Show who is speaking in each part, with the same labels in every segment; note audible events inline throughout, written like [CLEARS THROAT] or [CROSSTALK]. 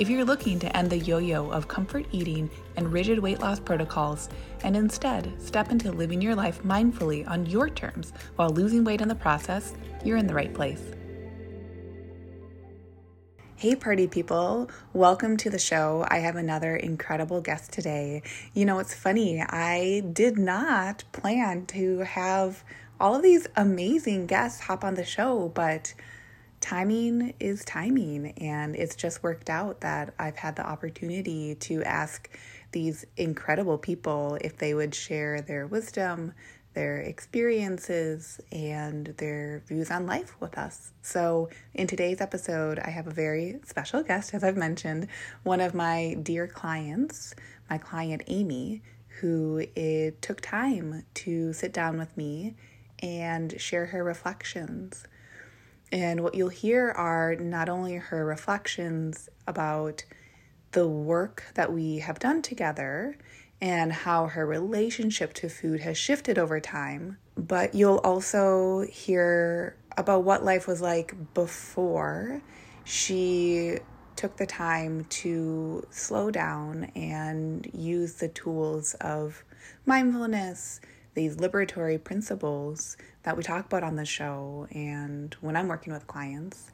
Speaker 1: If you're looking to end the yo yo of comfort eating and rigid weight loss protocols, and instead step into living your life mindfully on your terms while losing weight in the process, you're in the right place. Hey, party people, welcome to the show. I have another incredible guest today. You know, it's funny, I did not plan to have all of these amazing guests hop on the show, but timing is timing, and it's just worked out that I've had the opportunity to ask these incredible people if they would share their wisdom, their experiences, and their views on life with us. So, in today's episode, I have a very special guest, as I've mentioned, one of my dear clients, my client Amy, who it took time to sit down with me and share her reflections and what you'll hear are not only her reflections about the work that we have done together and how her relationship to food has shifted over time, but you'll also hear about what life was like before she took the time to slow down and use the tools of mindfulness, these liberatory principles that we talk about on the show and when I'm working with clients.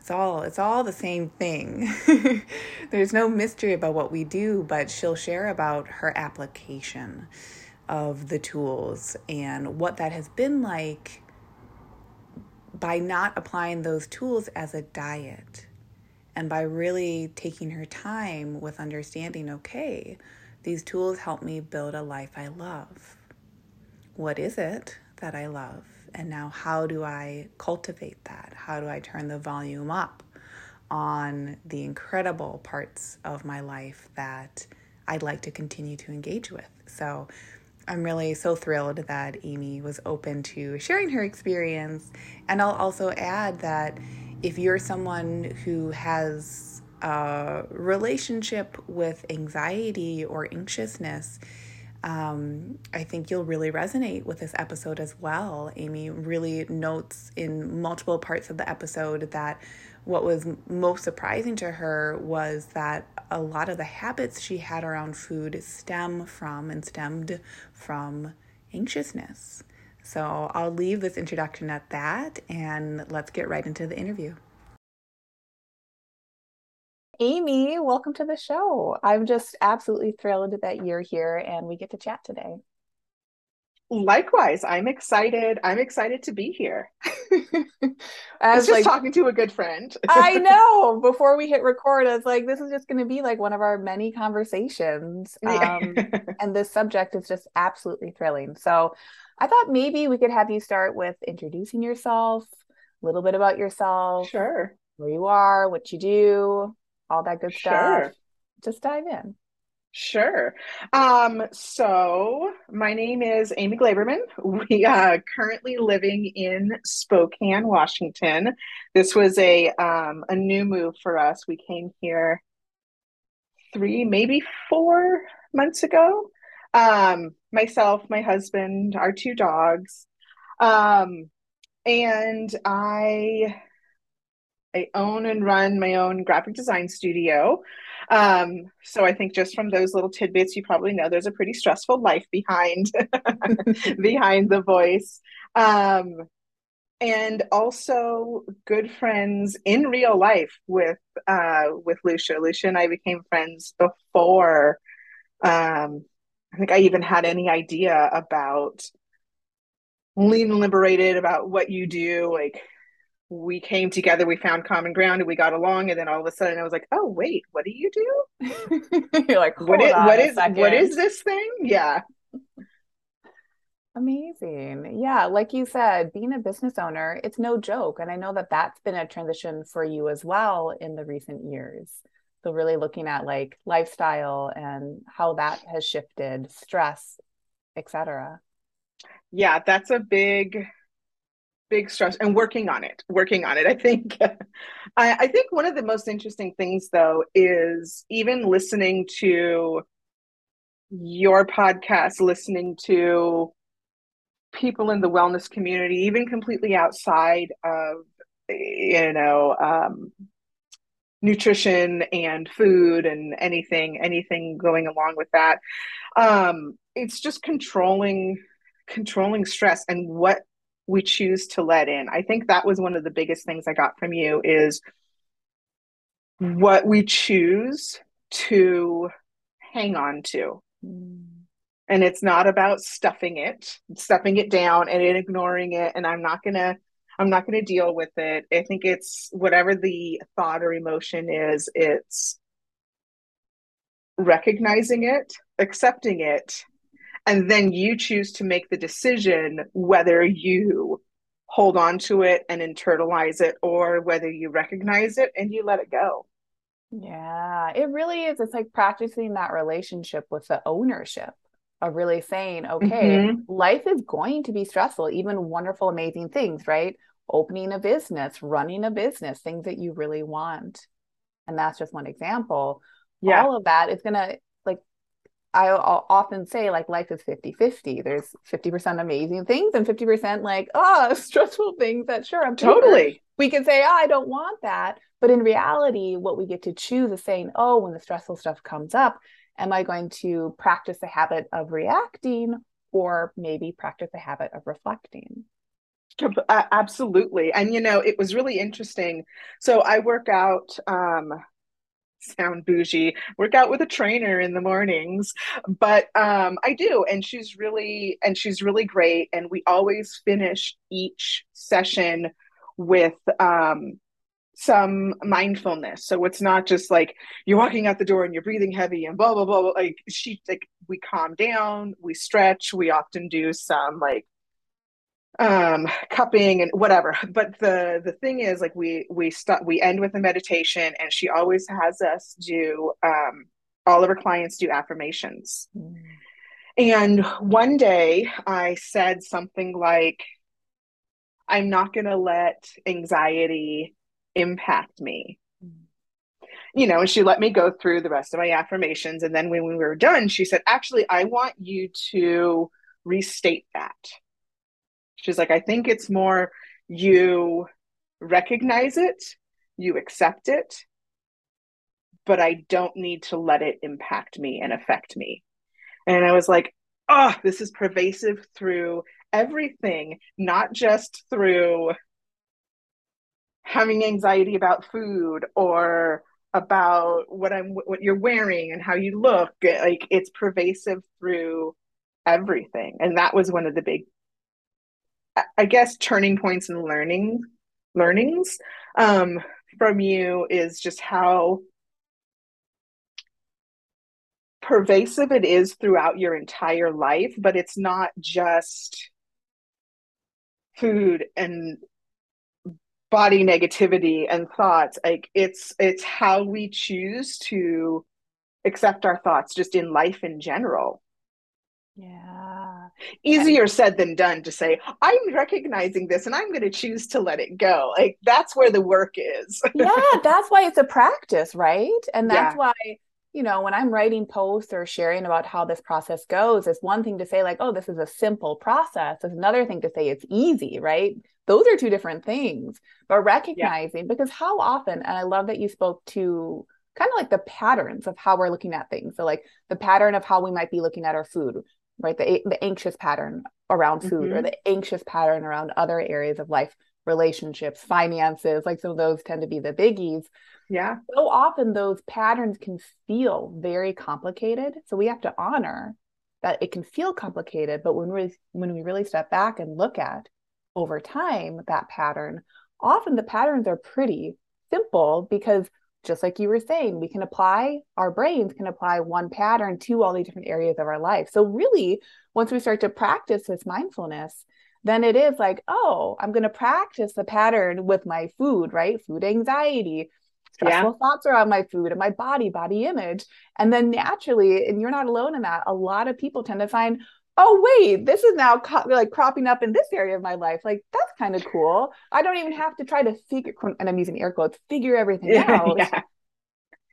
Speaker 1: It's all it's all the same thing. [LAUGHS] There's no mystery about what we do, but she'll share about her application of the tools and what that has been like by not applying those tools as a diet and by really taking her time with understanding okay, these tools help me build a life I love. What is it that I love? And now, how do I cultivate that? How do I turn the volume up on the incredible parts of my life that I'd like to continue to engage with? So, I'm really so thrilled that Amy was open to sharing her experience. And I'll also add that if you're someone who has a relationship with anxiety or anxiousness, um, I think you'll really resonate with this episode as well. Amy really notes in multiple parts of the episode that what was most surprising to her was that a lot of the habits she had around food stem from and stemmed from anxiousness. So I'll leave this introduction at that and let's get right into the interview. Amy, welcome to the show. I'm just absolutely thrilled that you're here and we get to chat today.
Speaker 2: Likewise, I'm excited. I'm excited to be here. [LAUGHS] I was just like, talking to a good friend.
Speaker 1: I [LAUGHS] know. Before we hit record, I was like, this is just going to be like one of our many conversations. Um, [LAUGHS] and this subject is just absolutely thrilling. So I thought maybe we could have you start with introducing yourself, a little bit about yourself.
Speaker 2: Sure.
Speaker 1: Where you are, what you do, all that good sure. stuff. Just dive in.
Speaker 2: Sure. Um, so my name is Amy Glaberman. We are currently living in Spokane, Washington. This was a um, a new move for us. We came here three, maybe four months ago. Um, myself, my husband, our two dogs. Um, and I I own and run my own graphic design studio. Um, so I think just from those little tidbits, you probably know there's a pretty stressful life behind [LAUGHS] behind the voice. Um, and also good friends in real life with uh, with Lucia. Lucia and I became friends before um, I think I even had any idea about lean liberated about what you do like we came together, we found common ground, and we got along. And then all of a sudden, I was like, "Oh, wait, what do you
Speaker 1: do?" [LAUGHS] You're like,
Speaker 2: "What is what is what is this thing?" Yeah.
Speaker 1: Amazing. Yeah, like you said, being a business owner, it's no joke, and I know that that's been a transition for you as well in the recent years. So really looking at like lifestyle and how that has shifted, stress, etc.
Speaker 2: Yeah, that's a big big stress and working on it working on it. I think [LAUGHS] I, I think one of the most interesting things though is even listening to your podcast listening to people in the wellness community even completely outside of you know um, nutrition and food and anything anything going along with that um, it's just controlling controlling stress and what we choose to let in. I think that was one of the biggest things I got from you is what we choose to hang on to. Mm. And it's not about stuffing it, stuffing it down and ignoring it and I'm not going to I'm not going to deal with it. I think it's whatever the thought or emotion is, it's recognizing it, accepting it, and then you choose to make the decision whether you hold on to it and internalize it or whether you recognize it and you let it go.
Speaker 1: Yeah, it really is. It's like practicing that relationship with the ownership of really saying, okay, mm-hmm. life is going to be stressful, even wonderful, amazing things, right? Opening a business, running a business, things that you really want. And that's just one example. Yeah. All of that is going to I often say like life is 50 50. There's 50% amazing things and 50% like, oh, [LAUGHS] stressful things that sure, I'm
Speaker 2: totally.
Speaker 1: We can say, oh, I don't want that. But in reality, what we get to choose is saying, oh, when the stressful stuff comes up, am I going to practice the habit of reacting or maybe practice the habit of reflecting?
Speaker 2: Absolutely. And, you know, it was really interesting. So I work out um, sound bougie. Work out with a trainer in the mornings. But um i do and she's really and she's really great and we always finish each session with um some mindfulness. So it's not just like you're walking out the door and you're breathing heavy and blah blah blah, like she like we calm down we stretch we often do some like um cupping and whatever but the the thing is like we we start we end with a meditation and she always has us do um all of her clients do affirmations mm. and one day i said something like i'm not going to let anxiety impact me mm. you know and she let me go through the rest of my affirmations and then when we were done she said actually i want you to restate that She's like, I think it's more you recognize it, you accept it, but I don't need to let it impact me and affect me. And I was like, oh, this is pervasive through everything, not just through having anxiety about food or about what I'm what you're wearing and how you look like it's pervasive through everything and that was one of the big I guess turning points and learning learnings um, from you is just how pervasive it is throughout your entire life, but it's not just food and body negativity and thoughts. Like it's it's how we choose to accept our thoughts just in life in general
Speaker 1: yeah.
Speaker 2: Easier said than done to say, I'm recognizing this and I'm going to choose to let it go. Like that's where the work is.
Speaker 1: yeah, [LAUGHS] that's why it's a practice, right? And that's yeah. why, you know, when I'm writing posts or sharing about how this process goes, it's one thing to say, like, oh, this is a simple process. It's another thing to say it's easy, right? Those are two different things. But recognizing, yeah. because how often, and I love that you spoke to kind of like the patterns of how we're looking at things. So, like the pattern of how we might be looking at our food, right? The, the anxious pattern around food mm-hmm. or the anxious pattern around other areas of life relationships finances like some of those tend to be the biggies.
Speaker 2: Yeah.
Speaker 1: So often those patterns can feel very complicated. So we have to honor that it can feel complicated but when we when we really step back and look at over time that pattern often the patterns are pretty simple because just like you were saying, we can apply, our brains can apply one pattern to all the different areas of our life. So, really, once we start to practice this mindfulness, then it is like, oh, I'm going to practice the pattern with my food, right? Food anxiety, stressful yeah. thoughts around my food and my body, body image. And then naturally, and you're not alone in that, a lot of people tend to find, oh, wait, this is now co- like cropping up in this area of my life. Like, that's kind of cool. I don't even have to try to figure, and I'm using air quotes, figure everything [LAUGHS] out.
Speaker 2: yeah.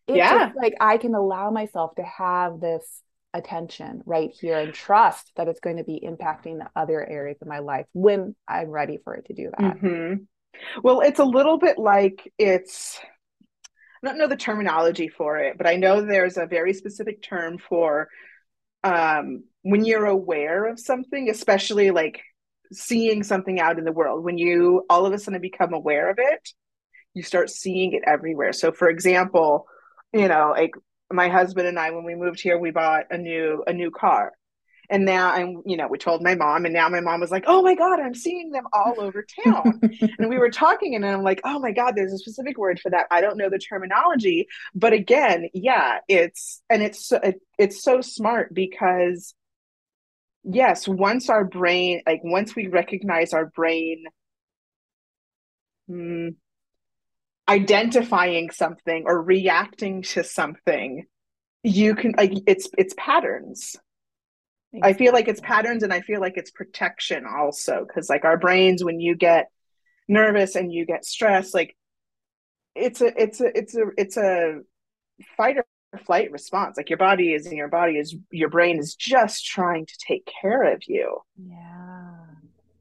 Speaker 1: It's
Speaker 2: Yeah.
Speaker 1: just like I can allow myself to have this attention right here and trust that it's going to be impacting the other areas of my life when I'm ready for it to do that.
Speaker 2: Mhm. Well, it's a little bit like it's, I don't know the terminology for it, but I know there's a very specific term for um, when you're aware of something, especially like seeing something out in the world, when you all of a sudden become aware of it, you start seeing it everywhere. So, for example, you know, like my husband and I, when we moved here, we bought a new a new car. And now I'm, you know, we told my mom, and now my mom was like, "Oh my God, I'm seeing them all over town." [LAUGHS] and we were talking, and I'm like, "Oh my God, there's a specific word for that. I don't know the terminology." But again, yeah, it's and it's so, it, it's so smart because yes, once our brain, like once we recognize our brain hmm, identifying something or reacting to something, you can like it's it's patterns. I feel like it's patterns and I feel like it's protection also because like our brains when you get nervous and you get stressed like it's a it's a it's a it's a fight or flight response. Like your body is and your body is your brain is just trying to take care of you.
Speaker 1: Yeah.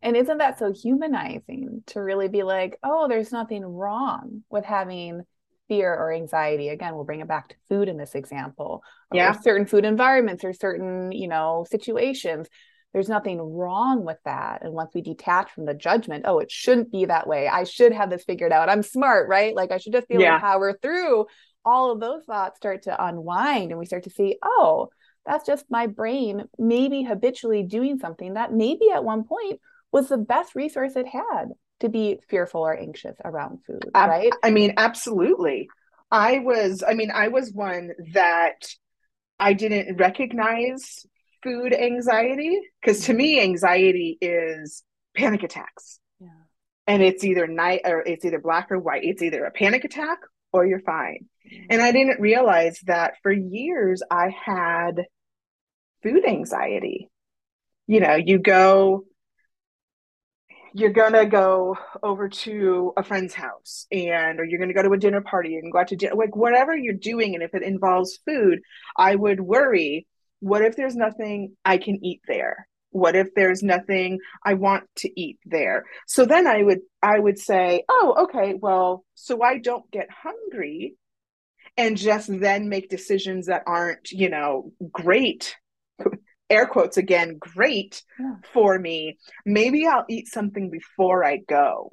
Speaker 1: And isn't that so humanizing to really be like, oh, there's nothing wrong with having fear or anxiety? Again, we'll bring it back to food in this example,
Speaker 2: yeah
Speaker 1: certain food environments or certain, you know, situations. There's nothing wrong with that. And once we detach from the judgment, oh, it shouldn't be that way. I should have this figured out. I'm smart, right? Like I should just be able to
Speaker 2: yeah
Speaker 1: power through. All of those thoughts start to unwind and we start to see, oh, that's just my brain maybe habitually doing something that maybe at one point was the best resource it had to be fearful or anxious around food, right?
Speaker 2: I mean absolutely I was I mean I was one that I didn't recognize food anxiety because to me anxiety is panic attacks
Speaker 1: Yeah.
Speaker 2: and it's either night or it's either black or white. It's either a panic attack or you're fine. And I didn't realize that for years I had food anxiety. You know, you go, you're gonna go over to a friend's house and or you're gonna go to a dinner party and go out to dinner, like whatever you're doing, and if it involves food, I would worry, what if there's nothing I can eat there? What if there's nothing I want to eat there? So then I would I would say, oh, okay, well, so I don't get hungry and just then make decisions that aren't, you know, great, [LAUGHS] air quotes again, great
Speaker 1: Yeah.
Speaker 2: for me. Maybe I'll eat something before I go.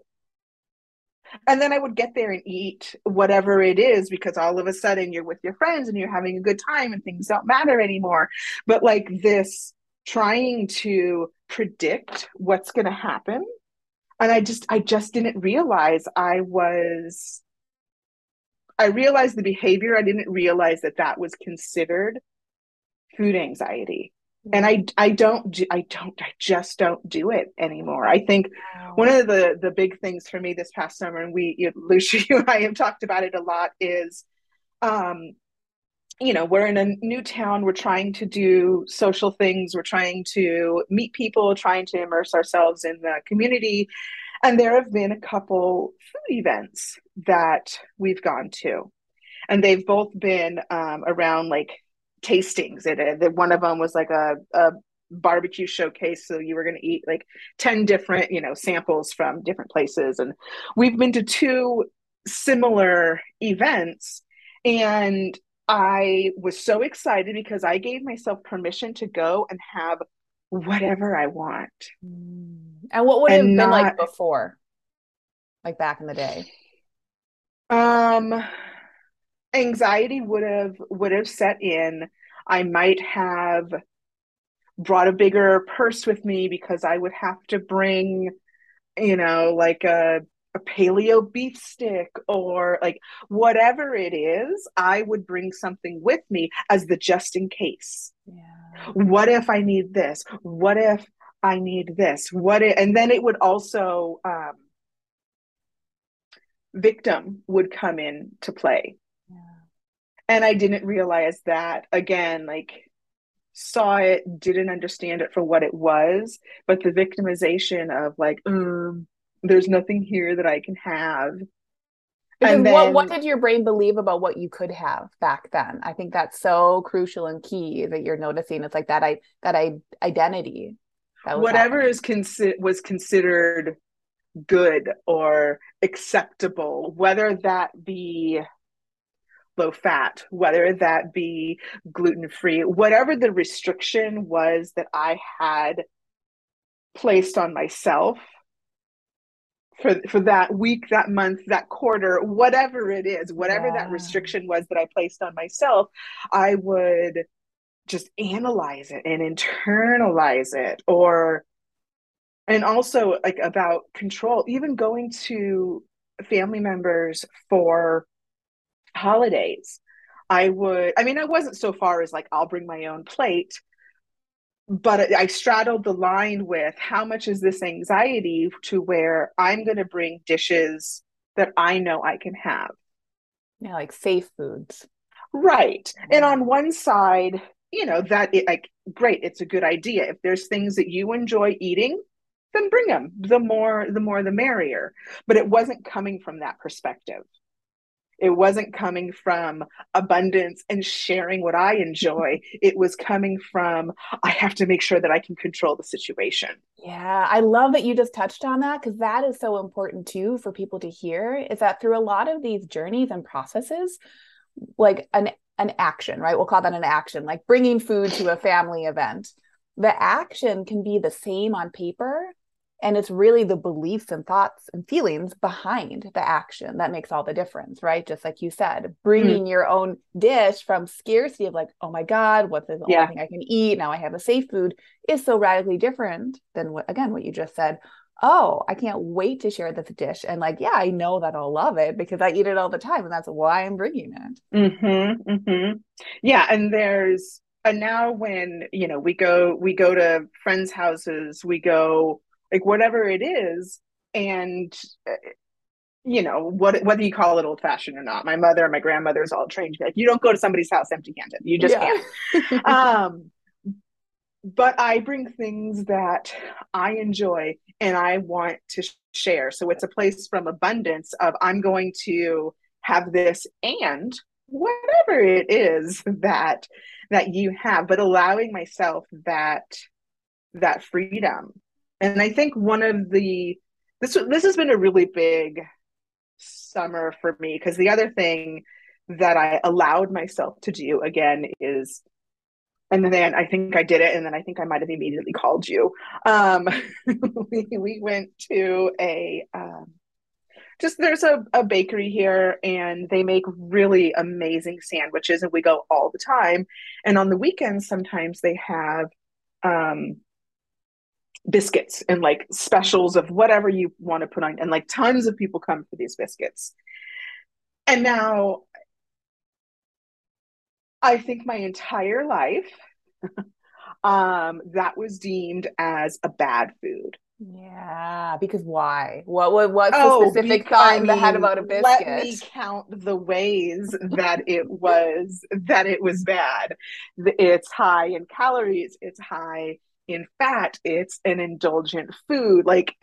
Speaker 2: And then I would get there and eat whatever it is because all of a sudden you're with your friends and you're having a good time and things don't matter anymore. But like this trying to predict what's going to happen. And I just, I just didn't realize I was I realized the behavior. I didn't realize that that was considered food anxiety. And I, I don't, I don't, I just don't do it anymore. I think one of the the big things for me this past summer, and we, you, Lucia, [LAUGHS] you and I have talked about it a lot, is, um, you know, we're in a new town. We're trying to do social things. We're trying to meet people, trying to immerse ourselves in the community. And there have been a couple food events that we've gone to and they've both been um, around like tastings. It, it one of them was like a, a barbecue showcase, so you were going to eat like ten different you know samples from different places, and we've been to two similar events, and I was so excited because I gave myself permission to go and have whatever I want
Speaker 1: Mm. And what would it have been like before, like back in the day?
Speaker 2: um anxiety would have would have set in. I might have brought a bigger purse with me because I would have to bring, you know, like a a paleo beef stick or like whatever it is, I would bring something with me as the just in case.
Speaker 1: Yeah.
Speaker 2: What if I need this? What if I need this? What if, and then it would also um, victim would come in to play. And I didn't realize that again, like saw it, didn't understand it for what it was, but the victimization of like, um, there's nothing here that I can have.
Speaker 1: Because then, what what did your brain believe about what you could have back then? I think that's so crucial and key that you're noticing. It's like that I that I identity.
Speaker 2: That whatever happening. is consi- was considered good or acceptable, whether that be low fat, whether that be gluten free, whatever the restriction was that I had placed on myself for for that week, that month, that quarter, whatever it is, whatever yeah. that restriction was that I placed on myself, I would just analyze it and internalize it or and also like about control even going to family members for holidays i would i mean i wasn't so far as like i'll bring my own plate but I straddled the line with how much is this anxiety to where I'm going to bring dishes that I know I can have.
Speaker 1: Yeah, like safe foods.
Speaker 2: Right. And on one side, you know, that it, like great, it's a good idea. If there's things that you enjoy eating, then bring them. The more the more the merrier. But it wasn't coming from that perspective. It wasn't coming from abundance and sharing what I enjoy. it was coming from, I have to make sure that I can control the situation.
Speaker 1: Yeah, I love that you just touched on that because that is so important too for people to hear is that through a lot of these journeys and processes, like an an action, right? We'll call that an action, like bringing food to a family event. The action can be the same on paper, and it's really the beliefs and thoughts and feelings behind the action that makes all the difference right? Just like you said bringing mm. your own dish from scarcity of like oh my god what's the only thing i can eat? Now i have a safe food is so radically different than what again what you just said. Oh i can't wait to share this dish. And like yeah i know that i'll love it because i eat it all the time and that's why i'm bringing it.
Speaker 2: Mm-hmm, mm-hmm. yeah and there's and now when you know we go we go to friends houses we go like whatever it is and uh, you know what whether you call it old fashioned or not my mother and my grandmother's all trained like you don't go to somebody's house empty handed you just yeah. can't. [LAUGHS] Um but i bring things that i enjoy and i want to share. So it's a place from abundance of i'm going to have this and whatever it is that that you have but allowing myself that that freedom and I think one of the this this has been a really big summer for me because the other thing that I allowed myself to do again is and then I think I did it, and then I think I might have immediately called you. Um, [LAUGHS] we we went to a um, just there's a, a bakery here, and they make really amazing sandwiches, and we go all the time. And on the weekends, sometimes they have um, biscuits and like specials of whatever you want to put on and like tons of people come for these biscuits. And now i think my entire life [LAUGHS] um that was deemed as a bad food
Speaker 1: yeah, because why? What, what what's oh, the specific thought in the head about a biscuit?
Speaker 2: Let me count the ways that it was that it was bad. It's high in calories. It's high in fat, it's an indulgent food. Like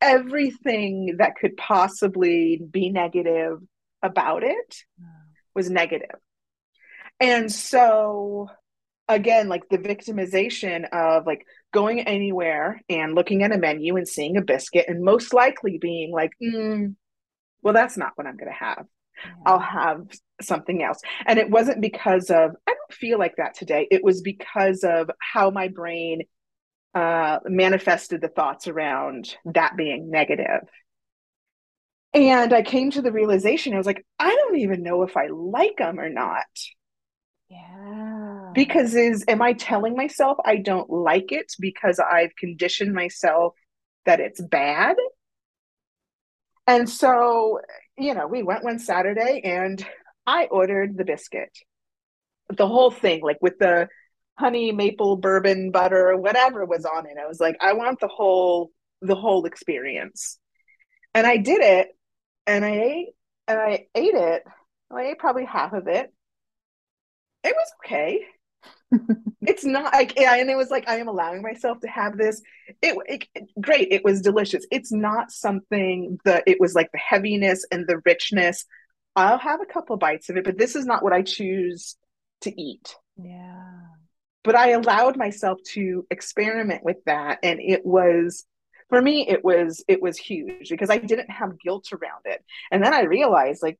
Speaker 2: everything that could possibly be negative about it hmm. was negative. And so again, like the victimization of like going anywhere and looking at a menu and seeing a biscuit and most likely being like, mm, well, that's not what I'm going to have. Yeah. I'll have something else. And it wasn't because of, I don't feel like that today. It was because of how my brain uh, manifested the thoughts around that being negative. And I came to the realization I was like, I don't even know if I like them or not.
Speaker 1: Yeah.
Speaker 2: Because is am I telling myself I don't like it because I've conditioned myself that it's bad? And so, you know, we went one Saturday and I ordered the biscuit. The whole thing, like with the honey maple bourbon butter whatever was on it i was like i want the whole the whole experience and i did it and i ate and i ate it i ate probably half of it it was okay it's not like yeah, and it was like I am allowing myself to have this. It, it, great. It was delicious. It's not something that it was like the heaviness and the richness. I'll have a couple bites of it, but this is not what I choose to eat.
Speaker 1: Yeah.
Speaker 2: But I allowed myself to experiment with that, and it was for me it was it was huge because I didn't have guilt around it. And then I realized like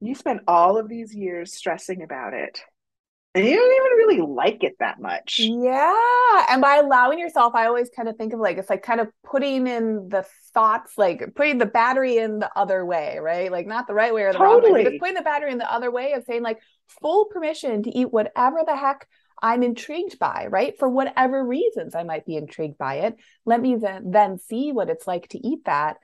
Speaker 2: you spent all of these years stressing about it and you don't even really like it that much.
Speaker 1: Yeah. And by allowing yourself, I always kind of think of like it's like kind of putting in the thoughts, like putting the battery in the other way, right? Like not the right way or the totally. wrong way. Just putting the battery in the other way of saying like full permission to eat whatever the heck I'm intrigued by, right? For whatever reasons I might be intrigued by it. Let me then then see what it's like to eat that.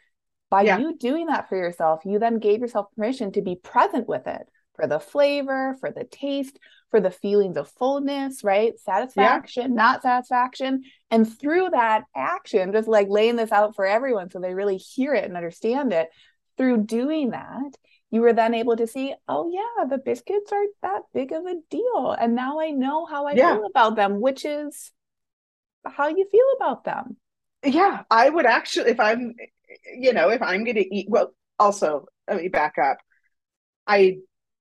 Speaker 1: By yeah. you doing that for yourself, you then gave yourself permission to be present with it for the flavor, for the taste, for the feelings of fullness, right? Satisfaction, yeah. not satisfaction. And through that action, just like laying this out for everyone so they really hear it and understand it, through doing that, you were then able to see, oh, yeah, the biscuits aren't that big of a deal. And now I know how I yeah. feel about them, which is how you feel about them.
Speaker 2: Yeah, I would actually, if I'm, you know, if I'm going to eat, well, also, let me back up. I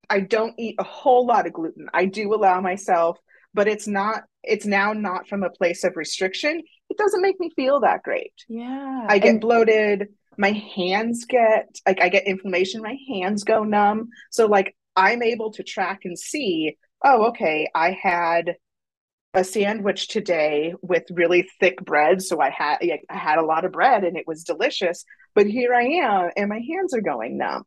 Speaker 2: I don't eat a whole lot of gluten. I do allow myself, but it's not it's now not from a place of restriction. It doesn't make me feel that great.
Speaker 1: Yeah.
Speaker 2: I get and- bloated, my hands get like I get inflammation, my hands go numb. So like I'm able to track and see, oh, okay, I had a sandwich today with really thick bread so i had i had a lot of bread and it was delicious but here i am and my hands are going numb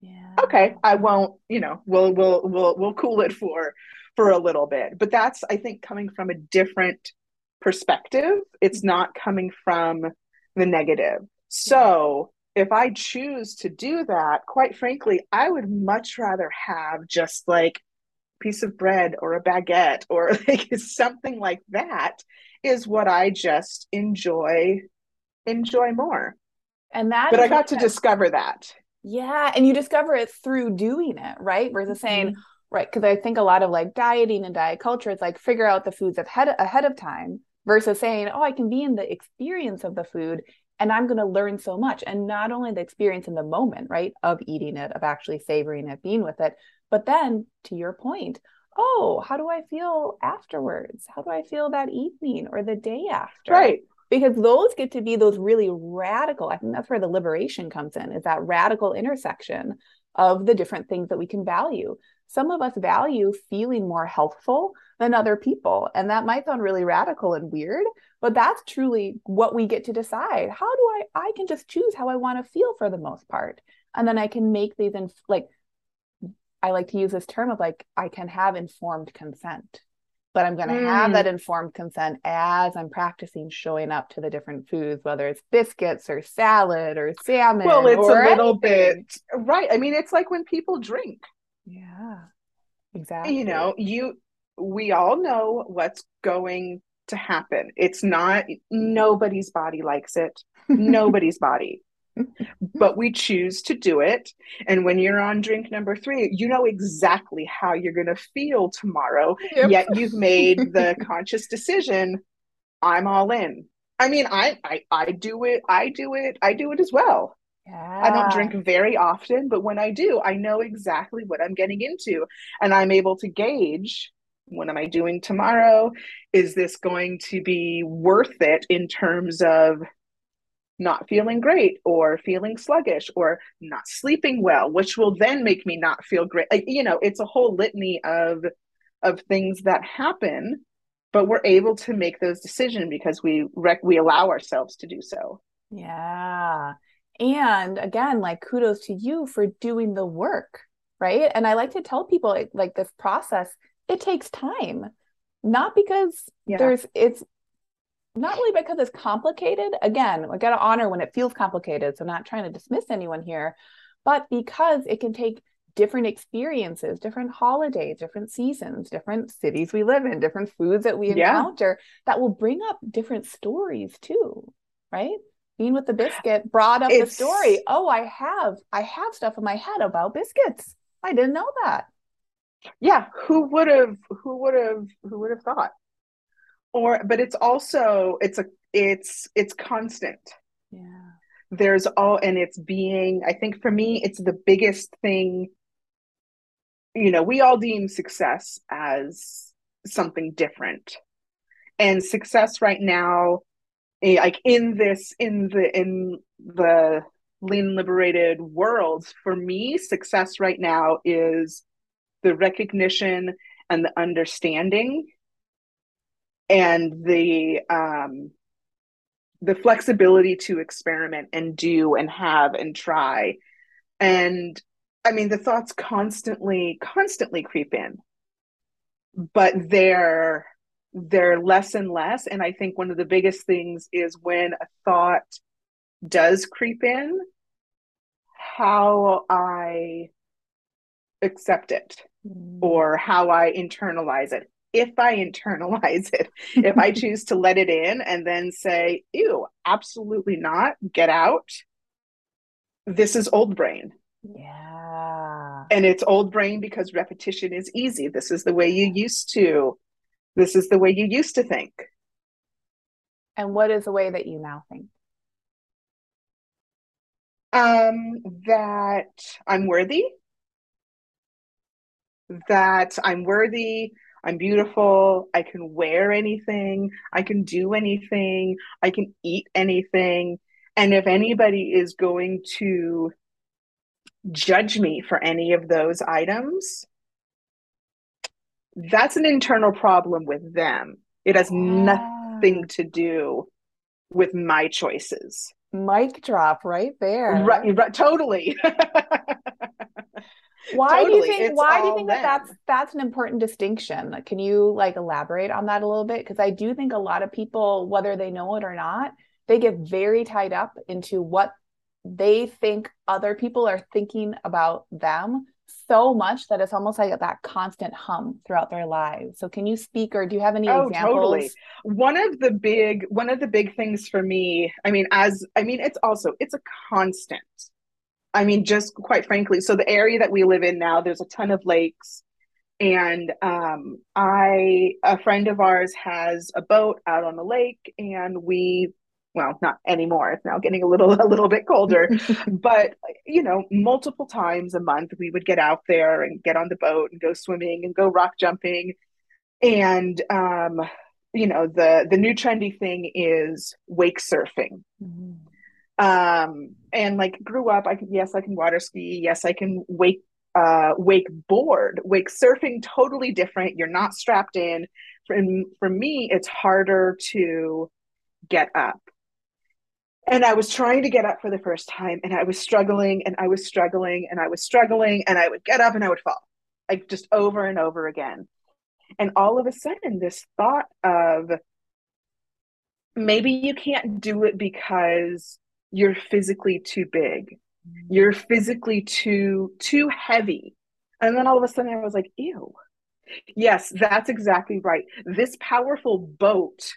Speaker 1: yeah.
Speaker 2: okay i won't you know we'll we'll we'll we'll cool it for for a little bit. But that's i think coming from a different perspective. It's mm-hmm. not coming from the negative. So if i choose to do that quite frankly i would much rather have just like a piece of bread or a baguette or [LAUGHS] like something like that is what i just enjoy enjoy more.
Speaker 1: And that
Speaker 2: but i got to discover that
Speaker 1: yeah. And you discover it through doing it, right? Versus mm-hmm. saying, right, because I think a lot of like dieting and diet culture is like figure out the foods ahead ahead of time versus saying, oh, I can be in the experience of the food and I'm going to learn so much. And not only the experience in the moment, right, of eating it, of actually savoring it, being with it, but then to your point, oh, how do I feel afterwards? How do I feel that evening or the day after?
Speaker 2: Right
Speaker 1: because those get to be those really radical i think that's where the liberation comes in is that radical intersection of the different things that we can value. Some of us value feeling more healthful than other people and that might sound really radical and weird but that's truly what we get to decide. How do i i can just choose how i want to feel for the most part and then i can make these in like i like to use this term of like i can have informed consent but I'm going to mm. have that informed consent as I'm practicing showing up to the different foods, whether it's biscuits or salad or salmon.
Speaker 2: Well, it's
Speaker 1: a
Speaker 2: little anything. bit right. I mean, it's like when people drink.
Speaker 1: Yeah, exactly.
Speaker 2: You know, you we all know what's going to happen. It's not [LAUGHS] nobody's body likes it. [LAUGHS] nobody's body but we choose to do it. And when you're on drink number three, you know exactly how you're going to feel tomorrow. Yep. Yet you've made the [LAUGHS] conscious decision I'm all in. I mean, I, I I do it. I do it. I do it as well.
Speaker 1: Yeah.
Speaker 2: I don't drink very often, but when I do, I know exactly what I'm getting into, and I'm able to gauge what am I doing tomorrow? Is this going to be worth it in terms of not feeling great or feeling sluggish or not sleeping well which will then make me not feel great. Like, you know it's a whole litany of of things that happen but we're able to make those decisions because we rec- we allow ourselves to do so.
Speaker 1: Yeah. And again like kudos to you for doing the work right? And i like to tell people like this process it takes time. Not because yeah. there's it's not really because it's complicated. Again, we got to honor when it feels complicated. So, I'm not trying to dismiss anyone here, but because it can take different experiences, different holidays, different seasons, different cities we live in, different foods that we yeah. encounter that will bring up different stories too, right? Being with the biscuit brought up it's... the story. Oh, I have I have stuff in my head about biscuits. I didn't know that.
Speaker 2: yeah who would have who would have who would have thought or but it's also it's a it's it's constant.
Speaker 1: Yeah.
Speaker 2: There's all and it's being i think for me it's the biggest thing. You know we all deem success as something different. And success right now eh, like in this in the in the lean liberated world for me success right now is the recognition and the understanding and the um the flexibility to experiment and do and have and try. And i mean the thoughts constantly constantly creep in. But they're they're less and less. And i think one of the biggest things is when a thought does creep in how i accept it mm. or how i internalize it if I internalize it, if I [LAUGHS] choose to let it in and then say, ew, absolutely not, get out, this is old brain.
Speaker 1: Yeah.
Speaker 2: And it's old brain because repetition is easy. This is the way you used to. This is the way you used to think.
Speaker 1: And what is the way that you now think?
Speaker 2: Um, that I'm worthy, that I'm worthy, I'm beautiful. I can wear anything. I can do anything. I can eat anything. And if anybody is going to judge me for any of those items, that's an internal problem with them. It has nothing ah. to do with my choices.
Speaker 1: Mic drop right there.
Speaker 2: Right, right totally. [LAUGHS]
Speaker 1: why totally. do you think it's why do you think that that's that's an important distinction can you like elaborate on that a little bit because i do think a lot of people whether they know it or not they get very tied up into what they think other people are thinking about them so much that it's almost like that constant hum throughout their lives. So can you speak or do you have any oh, examples? Totally.
Speaker 2: One of the big one of the big things for me, I mean as I mean it's also it's a constant I mean, just quite frankly, so the area that we live in now, there's a ton of lakes. And um, I, a friend of ours has a boat out on the lake, and we, well, not anymore. It's now getting a little, [LAUGHS] a little bit colder, [LAUGHS] but you know, multiple times a month we would get out there and get on the boat and go swimming and go rock jumping, and um, you know, the the new trendy thing is wake surfing. Mm-hmm um and like grew up i can yes i can water ski. Yes i can wake uh wake board wake surfing totally different. You're not strapped in. For, for me it's harder to get up. And i was trying to get up for the first time and i was struggling and i was struggling and i was struggling and i would get up and i would fall like just over and over again. And all of a sudden this thought of maybe you can't do it because you're physically too big. You're physically too too heavy. And then all of a sudden i was like ew. Yes that's exactly right. This powerful boat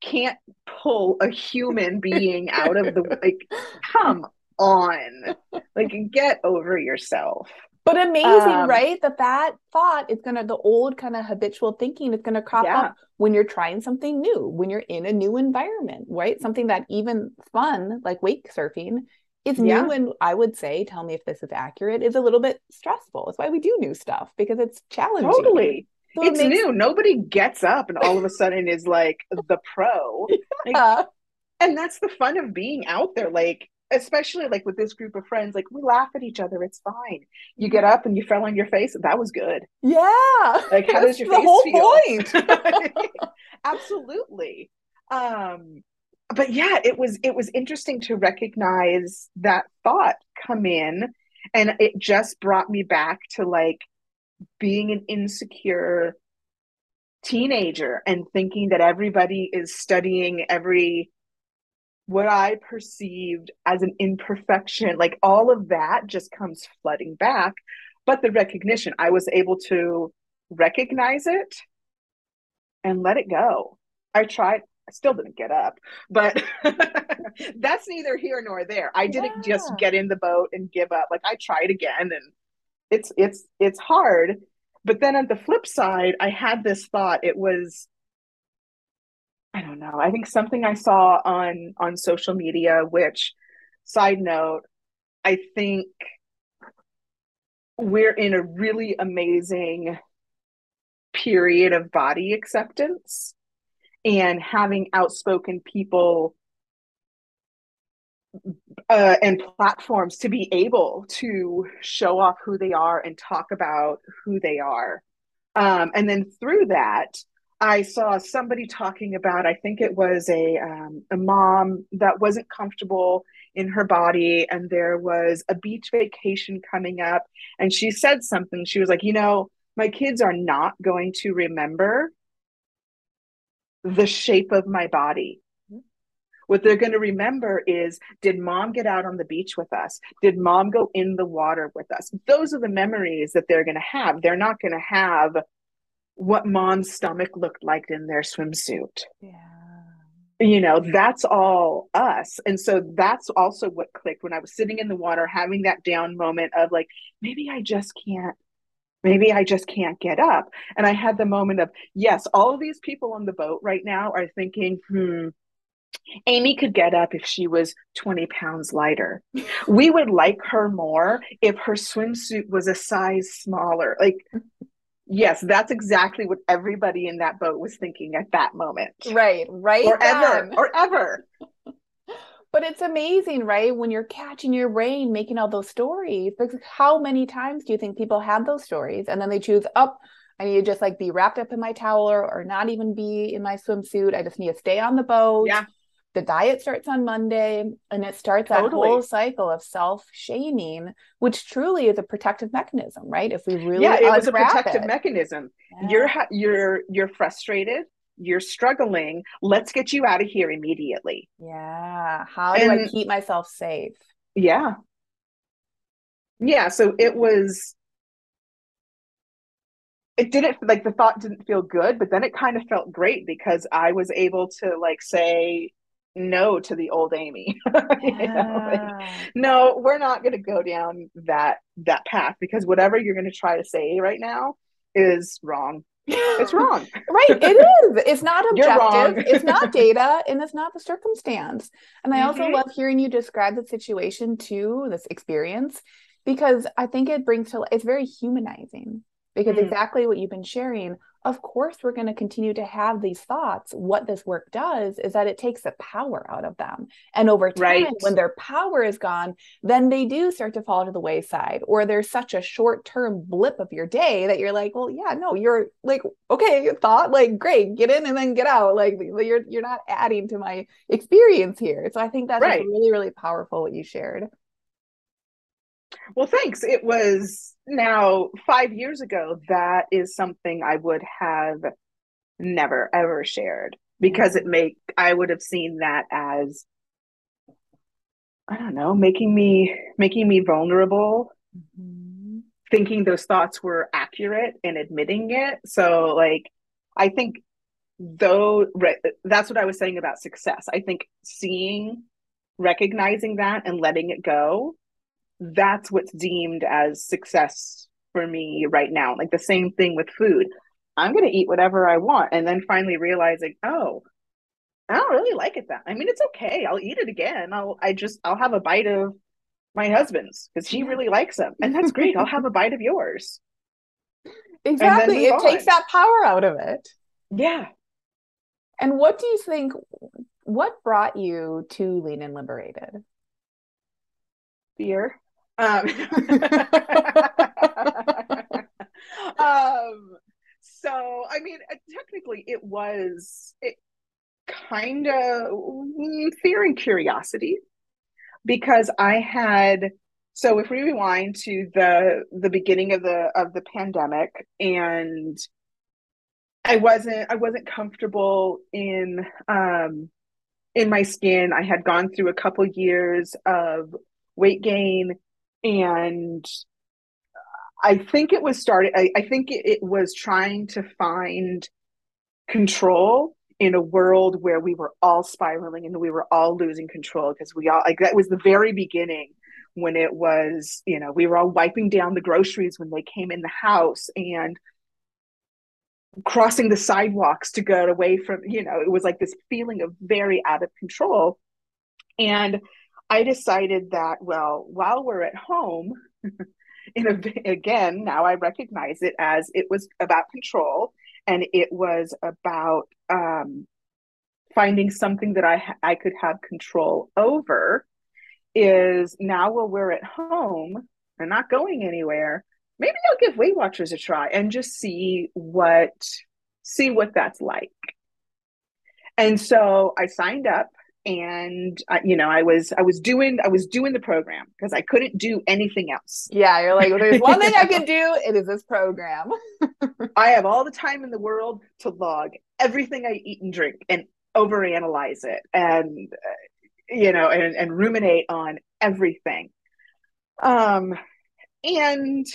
Speaker 2: can't pull a human being out of the like [LAUGHS] come on. Like get over yourself
Speaker 1: but amazing, um, right? That that thought is gonna the old kind of habitual thinking is gonna crop yeah. up when you're trying something new, when you're in a new environment, right? Something that even fun, like wake surfing, is yeah. new and I would say, tell me if this is accurate, is a little bit stressful. It's why we do new stuff because it's challenging.
Speaker 2: Totally. So it's it makes... new. Nobody gets up and all of a sudden is like the pro. [LAUGHS] Yeah. Like, and that's the fun of being out there. Like especially like with this group of friends, like we laugh at each other. It's fine. You get up and you fell on your face. That was good.
Speaker 1: Yeah.
Speaker 2: Like how does your the face whole feel? point. [LAUGHS] [LAUGHS] Absolutely. Um, but yeah, it was it was interesting to recognize that thought come in, and it just brought me back to like being an insecure teenager and thinking that everybody is studying every what I perceived as an imperfection, like all of that just comes flooding back. But the recognition, I was able to recognize it and let it go. I tried, I still didn't get up, but [LAUGHS] that's neither here nor there. I didn't yeah. just get in the boat and give up. Like I tried again and it's it's it's hard. but then on the flip side, I had this thought. It was, I don't know. I think something I saw on on social media. Which, side note, I think we're in a really amazing period of body acceptance and having outspoken people uh, and platforms to be able to show off who they are and talk about who they are. Um, and then through that, I saw somebody talking about, I think it was a, um, a mom that wasn't comfortable in her body, and there was a beach vacation coming up. And she said something. She was like, You know, my kids are not going to remember the shape of my body. What they're going to remember is did mom get out on the beach with us? Did mom go in the water with us? Those are the memories that they're going to have. They're not going to have what mom's stomach looked like in their swimsuit.
Speaker 1: Yeah.
Speaker 2: You know, that's all us. And so that's also what clicked when I was sitting in the water, having that down moment of like, maybe I just can't maybe I just can't get up. And I had the moment of, yes, all of these people on the boat right now are thinking, hmm, Amy could get up if she was 20 pounds lighter. We would like her more if her swimsuit was a size smaller. Like, yes, that's exactly what everybody in that boat was thinking at that moment.
Speaker 1: Right, right.
Speaker 2: Or then. ever, or ever. [LAUGHS]
Speaker 1: But it's amazing, right? When you're catching your brain making all those stories. Because how many times do you think people have those stories and then they choose, up? Oh, I need to just like be wrapped up in my towel or, or not even be in my swimsuit. I just need to stay on the boat.
Speaker 2: Yeah.
Speaker 1: The diet starts on Monday and it starts totally. that whole cycle of self shaming, which truly is a protective mechanism, right? If we really
Speaker 2: yeah, it was a protective it. mechanism. Yeah. You're you're you're frustrated you're struggling. Let's get you out of here immediately.
Speaker 1: Yeah. How do I keep myself safe?
Speaker 2: Yeah. Yeah. So it was, it didn't like the thought didn't feel good, but then it kind of felt great because I was able to like say no to the old Amy. [LAUGHS] You know, like, no, we're not going to go down that that path because whatever you're going to try to say right now is wrong it's [LAUGHS] wrong.
Speaker 1: right. It [LAUGHS] is. It's not objective. it's not data and it's not the circumstance. And I also mm-hmm. love hearing you describe the situation too, this experience, because I think it brings to it's very humanizing because mm. exactly what you've been sharing of course we're going to continue to have these thoughts what this work does is that it takes the power out of them and over time right. when their power is gone then they do start to fall to the wayside or there's such a short term blip of your day that you're like well yeah no you're like okay thought like great get in and then get out like you're you're not adding to my experience here so i think that's right. really really powerful what you shared
Speaker 2: well, thanks. It was now five years ago. That is something I would have never ever shared because it make I would have seen that as I don't know, making me making me vulnerable, mm-hmm. thinking those thoughts were accurate and admitting it. So like I think though re- that's what I was saying about success. I think seeing recognizing that and letting it go that's what's deemed as success for me right now. Like the same thing with food. I'm going to eat whatever I want. And then finally realizing, oh, I don't really like it that. I mean, it's okay. I'll eat it again. I'll, I just, I'll have a bite of my husband's because he really likes them. And that's great. I'll have a bite of yours. [LAUGHS]
Speaker 1: Exactly. It on. takes that power out of it.
Speaker 2: Yeah.
Speaker 1: And what do you think, what brought you to Lean and Liberated?
Speaker 2: Fear. Um, [LAUGHS] um, so, I mean, uh, technically, it was it kind of mm, fear and curiosity because I had. So, if we rewind to the the beginning of the of the pandemic, and I wasn't I wasn't comfortable in um in my skin. I had gone through a couple years of weight gain and I think it was started. I, I think it, it was trying to find control in a world where we were all spiraling and we were all losing control because we all like that was the very beginning when it was you know we were all wiping down the groceries when they came in the house and crossing the sidewalks to get away from, you know, it was like this feeling of very out of control. And I decided that, well, while we're at home, [LAUGHS] in a, again, now I recognize it as it was about control and it was about um, finding something that I I could have control over. Is now while we're at home and not going anywhere, maybe I'll give Weight Watchers a try and just see what see what that's like. And so I signed up and uh, you know i was i was doing i was doing the program because i couldn't do anything else.
Speaker 1: Yeah you're like there's one thing i [LAUGHS] can do it is this program. [LAUGHS]
Speaker 2: I have all the time in the world to log everything i eat and drink and overanalyze it and uh, you know and, and ruminate on everything. Um and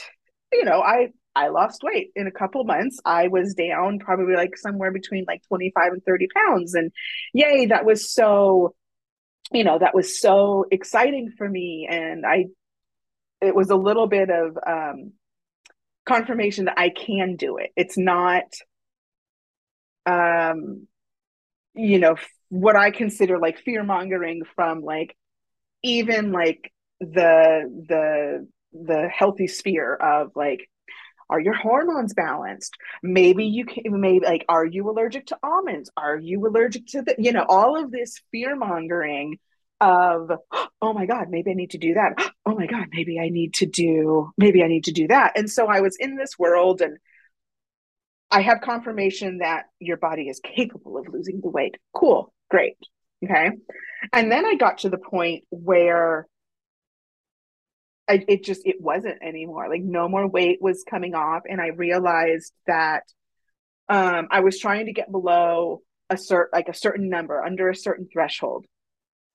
Speaker 2: you know i I lost weight in a couple months. I was down probably like somewhere between like 25 and 30 pounds. And yay, that was so, you know, that was so exciting for me. And I, it was a little bit of um, confirmation that I can do it. It's not, um, you know, what I consider like fear mongering from like even like the, the, the healthy sphere of like are your hormones balanced? Maybe mm-hmm. you can maybe like are you allergic to almonds? Are you allergic to the you know all of this fear mongering of oh my god maybe i need to do that. Oh my god maybe i need to do maybe i need to do that. And so i was in this world and i have confirmation that your body is capable of losing the weight. Cool. Great. Okay. And then i got to the point where I, it just it wasn't anymore. Like no more weight was coming off and i realized that um i was trying to get below a certain like a certain number under a certain threshold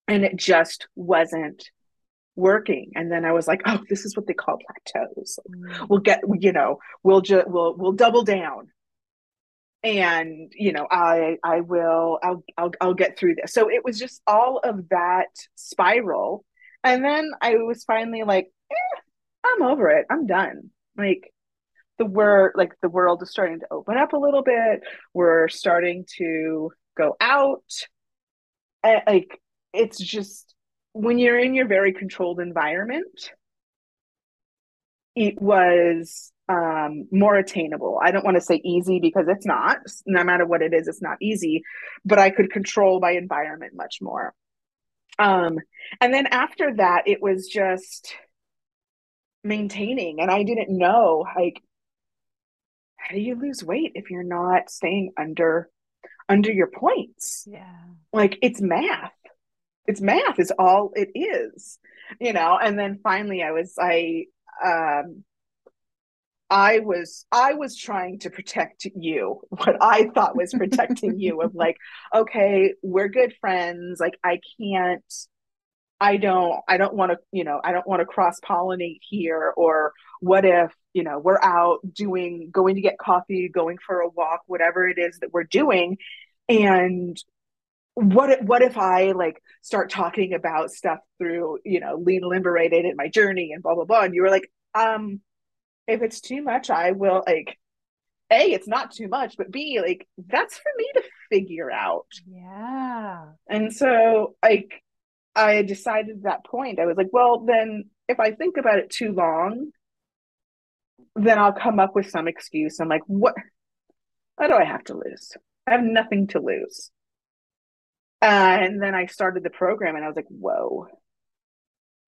Speaker 2: and it just wasn't working. And then i was like oh this is what they call plateaus. Mm. we'll get you know we'll just we'll we'll double down. And you know i i will I'll, I'll i'll get through this. So it was just all of that spiral. And then i was finally like I'm over it. I'm done. Like the world, like the world is starting to open up a little bit. We're starting to go out. Like it's just when you're in your very controlled environment, it was um, more attainable. I don't want to say easy because it's not. No matter what it is, it's not easy. But I could control my environment much more. Um, and then after that, it was just maintaining and i didn't know like how do you lose weight if you're not staying under under your points?
Speaker 1: Yeah.
Speaker 2: Like it's math. It's math is all it is you know? And then finally i was i um I was I was trying to protect you [LAUGHS] what I thought was protecting you of [LAUGHS] like okay we're good friends like I can't I don't I don't want to, you know, I don't want to cross pollinate here or what if, you know, we're out doing going to get coffee, going for a walk, whatever it is that we're doing. And what if, what if I like start talking about stuff through, you know, lean liberated in my journey and blah blah blah and you were like, um if it's too much, I will like a it's not too much but b like that's for me to figure out.
Speaker 1: Yeah.
Speaker 2: And so like I decided at that point, I was like, well, then if I think about it too long, then I'll come up with some excuse. I'm like, what? What do I have to lose? I have nothing to lose. Uh, and then I started the program and I was like, whoa,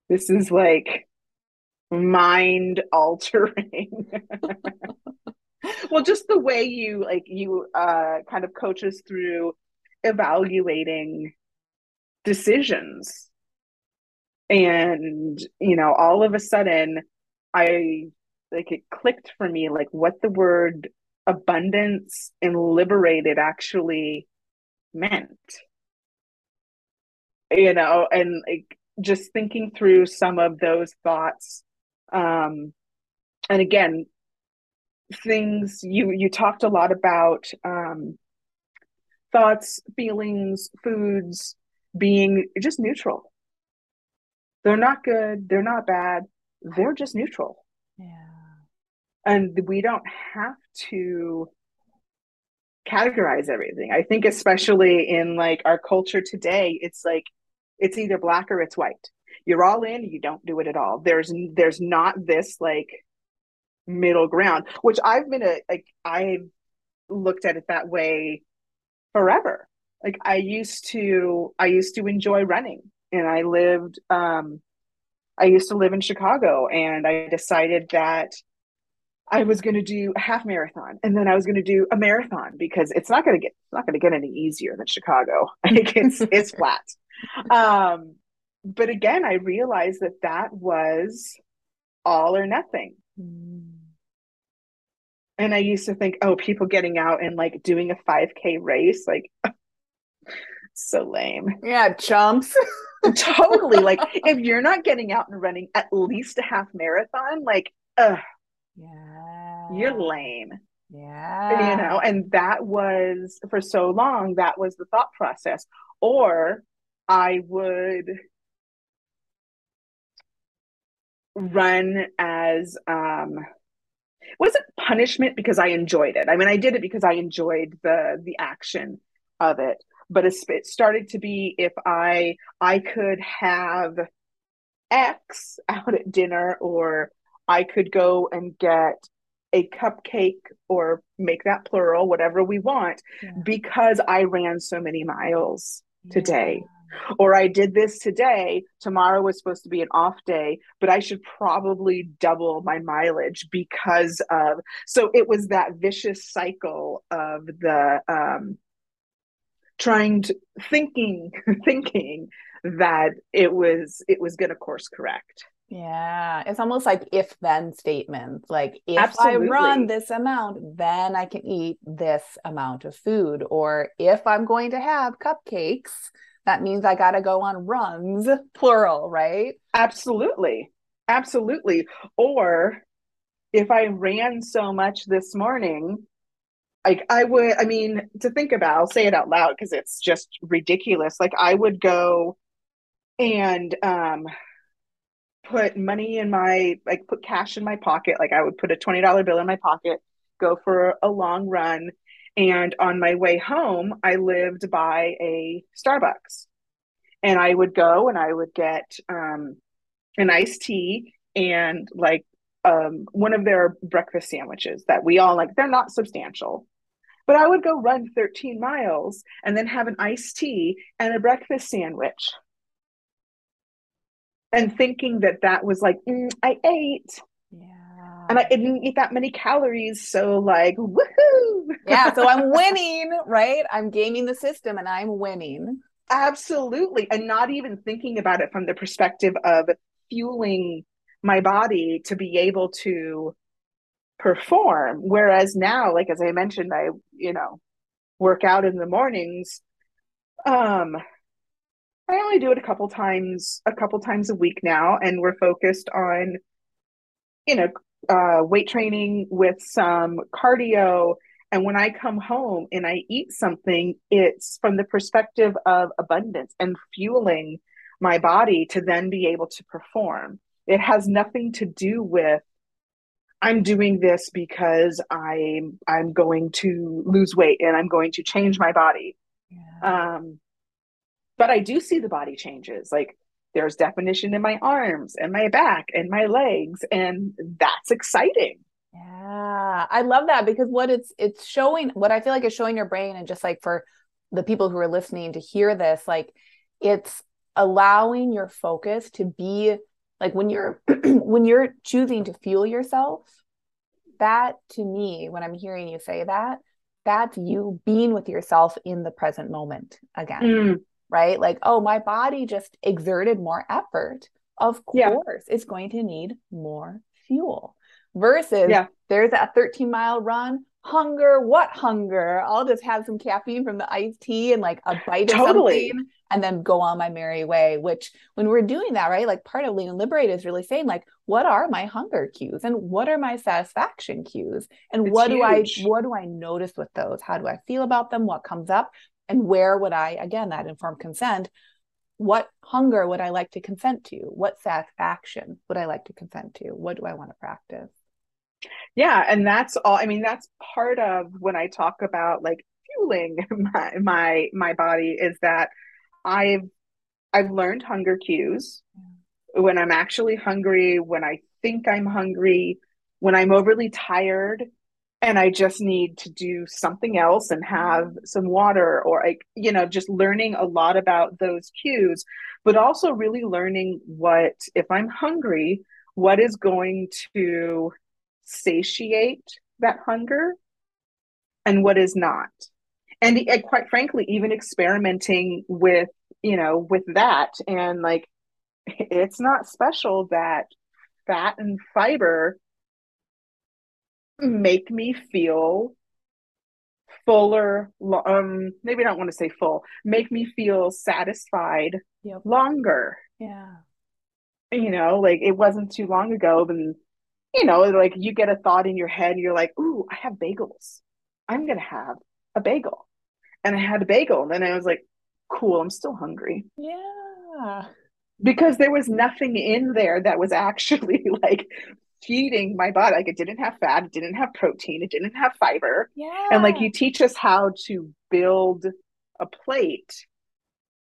Speaker 2: this is like mind altering. [LAUGHS] well, just the way you like, you uh, kind of coach us through evaluating decisions. And, you know, all of a sudden, I like it clicked for me like what the word abundance and liberated actually meant. You know, and like just thinking through some of those thoughts. Um, and again, things you you talked a lot about um, thoughts, feelings, foods, being just neutral. They're not good, they're not bad, they're just neutral.
Speaker 1: Yeah.
Speaker 2: And we don't have to categorize everything. I think especially in like our culture today, it's like it's either black or it's white. You're all in, you don't do it at all. There's there's not this like middle ground, which I've been a like I've looked at it that way forever. Like I used to I used to enjoy running and I lived um I used to live in Chicago and I decided that I was going to do a half marathon and then I was going to do a marathon because it's not going to get it's not going to get any easier than Chicago. [LAUGHS] Like it's it's flat. Um, but again, I realized that that was all or nothing. And I used to think, oh, people getting out and like doing a 5K race, like so lame.
Speaker 1: Yeah, chumps. [LAUGHS]
Speaker 2: totally. Like if you're not getting out and running at least a half marathon, like, ugh, yeah, you're lame.
Speaker 1: Yeah.
Speaker 2: You know, and that was for so long, that was the thought process. Or I would run as um wasn't punishment because I enjoyed it. I mean, I did it because I enjoyed the the action of it. But it started to be if I I could have X [LAUGHS] out at dinner, or I could go and get a cupcake or make that plural, whatever we want, yeah. because I ran so many miles today. Yeah or I did this today. Tomorrow was supposed to be an off day, but I should probably double my mileage because of. So it was that vicious cycle of the um, trying to thinking, [LAUGHS] thinking that it was it was going to course correct.
Speaker 1: Yeah, it's almost like if then statements. Like if Absolutely. I run this amount, then I can eat this amount of food. Or if I'm going to have cupcakes, that means I got to go on runs, [LAUGHS] plural, right?
Speaker 2: Absolutely. Absolutely. Or if I ran so much this morning, like I would, I mean, to think about, I'll say it out loud because it's just ridiculous. Like I would go and um put money in my like put cash in my pocket. Like I would put a $20 bill in my pocket, go for a long run, and on my way home, I lived by a Starbucks. And I would go and I would get um, an iced tea and like um, one of their breakfast sandwiches that we all like. They're not substantial, but I would go run 13 miles and then have an iced tea and a breakfast sandwich. And thinking that that was like, mm, I ate and I didn't eat that many calories. So like, woohoo!
Speaker 1: yeah, so I'm [LAUGHS] winning, right? I'm gaming the system and I'm winning.
Speaker 2: Absolutely, and not even thinking about it from the perspective of fueling my body to be able to perform. Whereas now, like as I mentioned, I you know work out in the mornings. Um, I only do it a couple times, a couple times a week now, and we're focused on you know uh, weight training with some cardio. And when I come home and I eat something, it's from the perspective of abundance and fueling my body to then be able to perform. It has nothing to do with I'm doing this because I'm I'm going to lose weight and I'm going to change my body. Yeah. Um, but I do see the body changes. Like there's definition in my arms and my back and my legs and that's exciting
Speaker 1: yeah i love that because what it's it's showing what i feel like is showing your brain and just like for the people who are listening to hear this like it's allowing your focus to be like when you're [CLEARS THROAT] when you're choosing to fuel yourself that to me when i'm hearing you say that that's you being with yourself in the present moment again mm right? Like, oh, my body just exerted more effort. Of course, yeah. it's going to need more fuel versus yeah. there's a 13 mile run. Hunger, what hunger? I'll just have some caffeine from the iced tea and like a bite totally. of something and then go on my merry way. Which, when we're doing that, right? Like part of Lean and Liberate is really saying, like, what are my hunger cues and what are my satisfaction cues? And it's what huge. do I what do I notice with those? How do I feel about them? What comes up? and where would i again that informed consent what hunger would i like to consent to what satisfaction would i like to consent to what do i want to practice
Speaker 2: yeah and that's all i mean that's part of when i talk about like fueling [LAUGHS] my my my body is that I've I've learned hunger cues. When I'm actually hungry, when I think I'm hungry, when I'm overly tired and I just need to do something else and have some water or like you know just learning a lot about those cues but also really learning what if I'm hungry what is going to satiate that hunger and what is not. And, and quite frankly even experimenting with you know with that and like [LAUGHS] it's not special that fat and fiber make me feel fuller um maybe I don't want to say full make me feel satisfied yep. longer.
Speaker 1: Yeah.
Speaker 2: You know like it wasn't too long ago and you know like you get a thought in your head and you're like ooh I have bagels I'm gonna have a bagel and I had a bagel and then I was like cool I'm still hungry
Speaker 1: yeah
Speaker 2: because there was nothing in there that was [LAUGHS] actually like feeding my body. Like it didn't have fat, it didn't have protein, it didn't have fiber.
Speaker 1: Yeah.
Speaker 2: And like you teach us how to build a plate.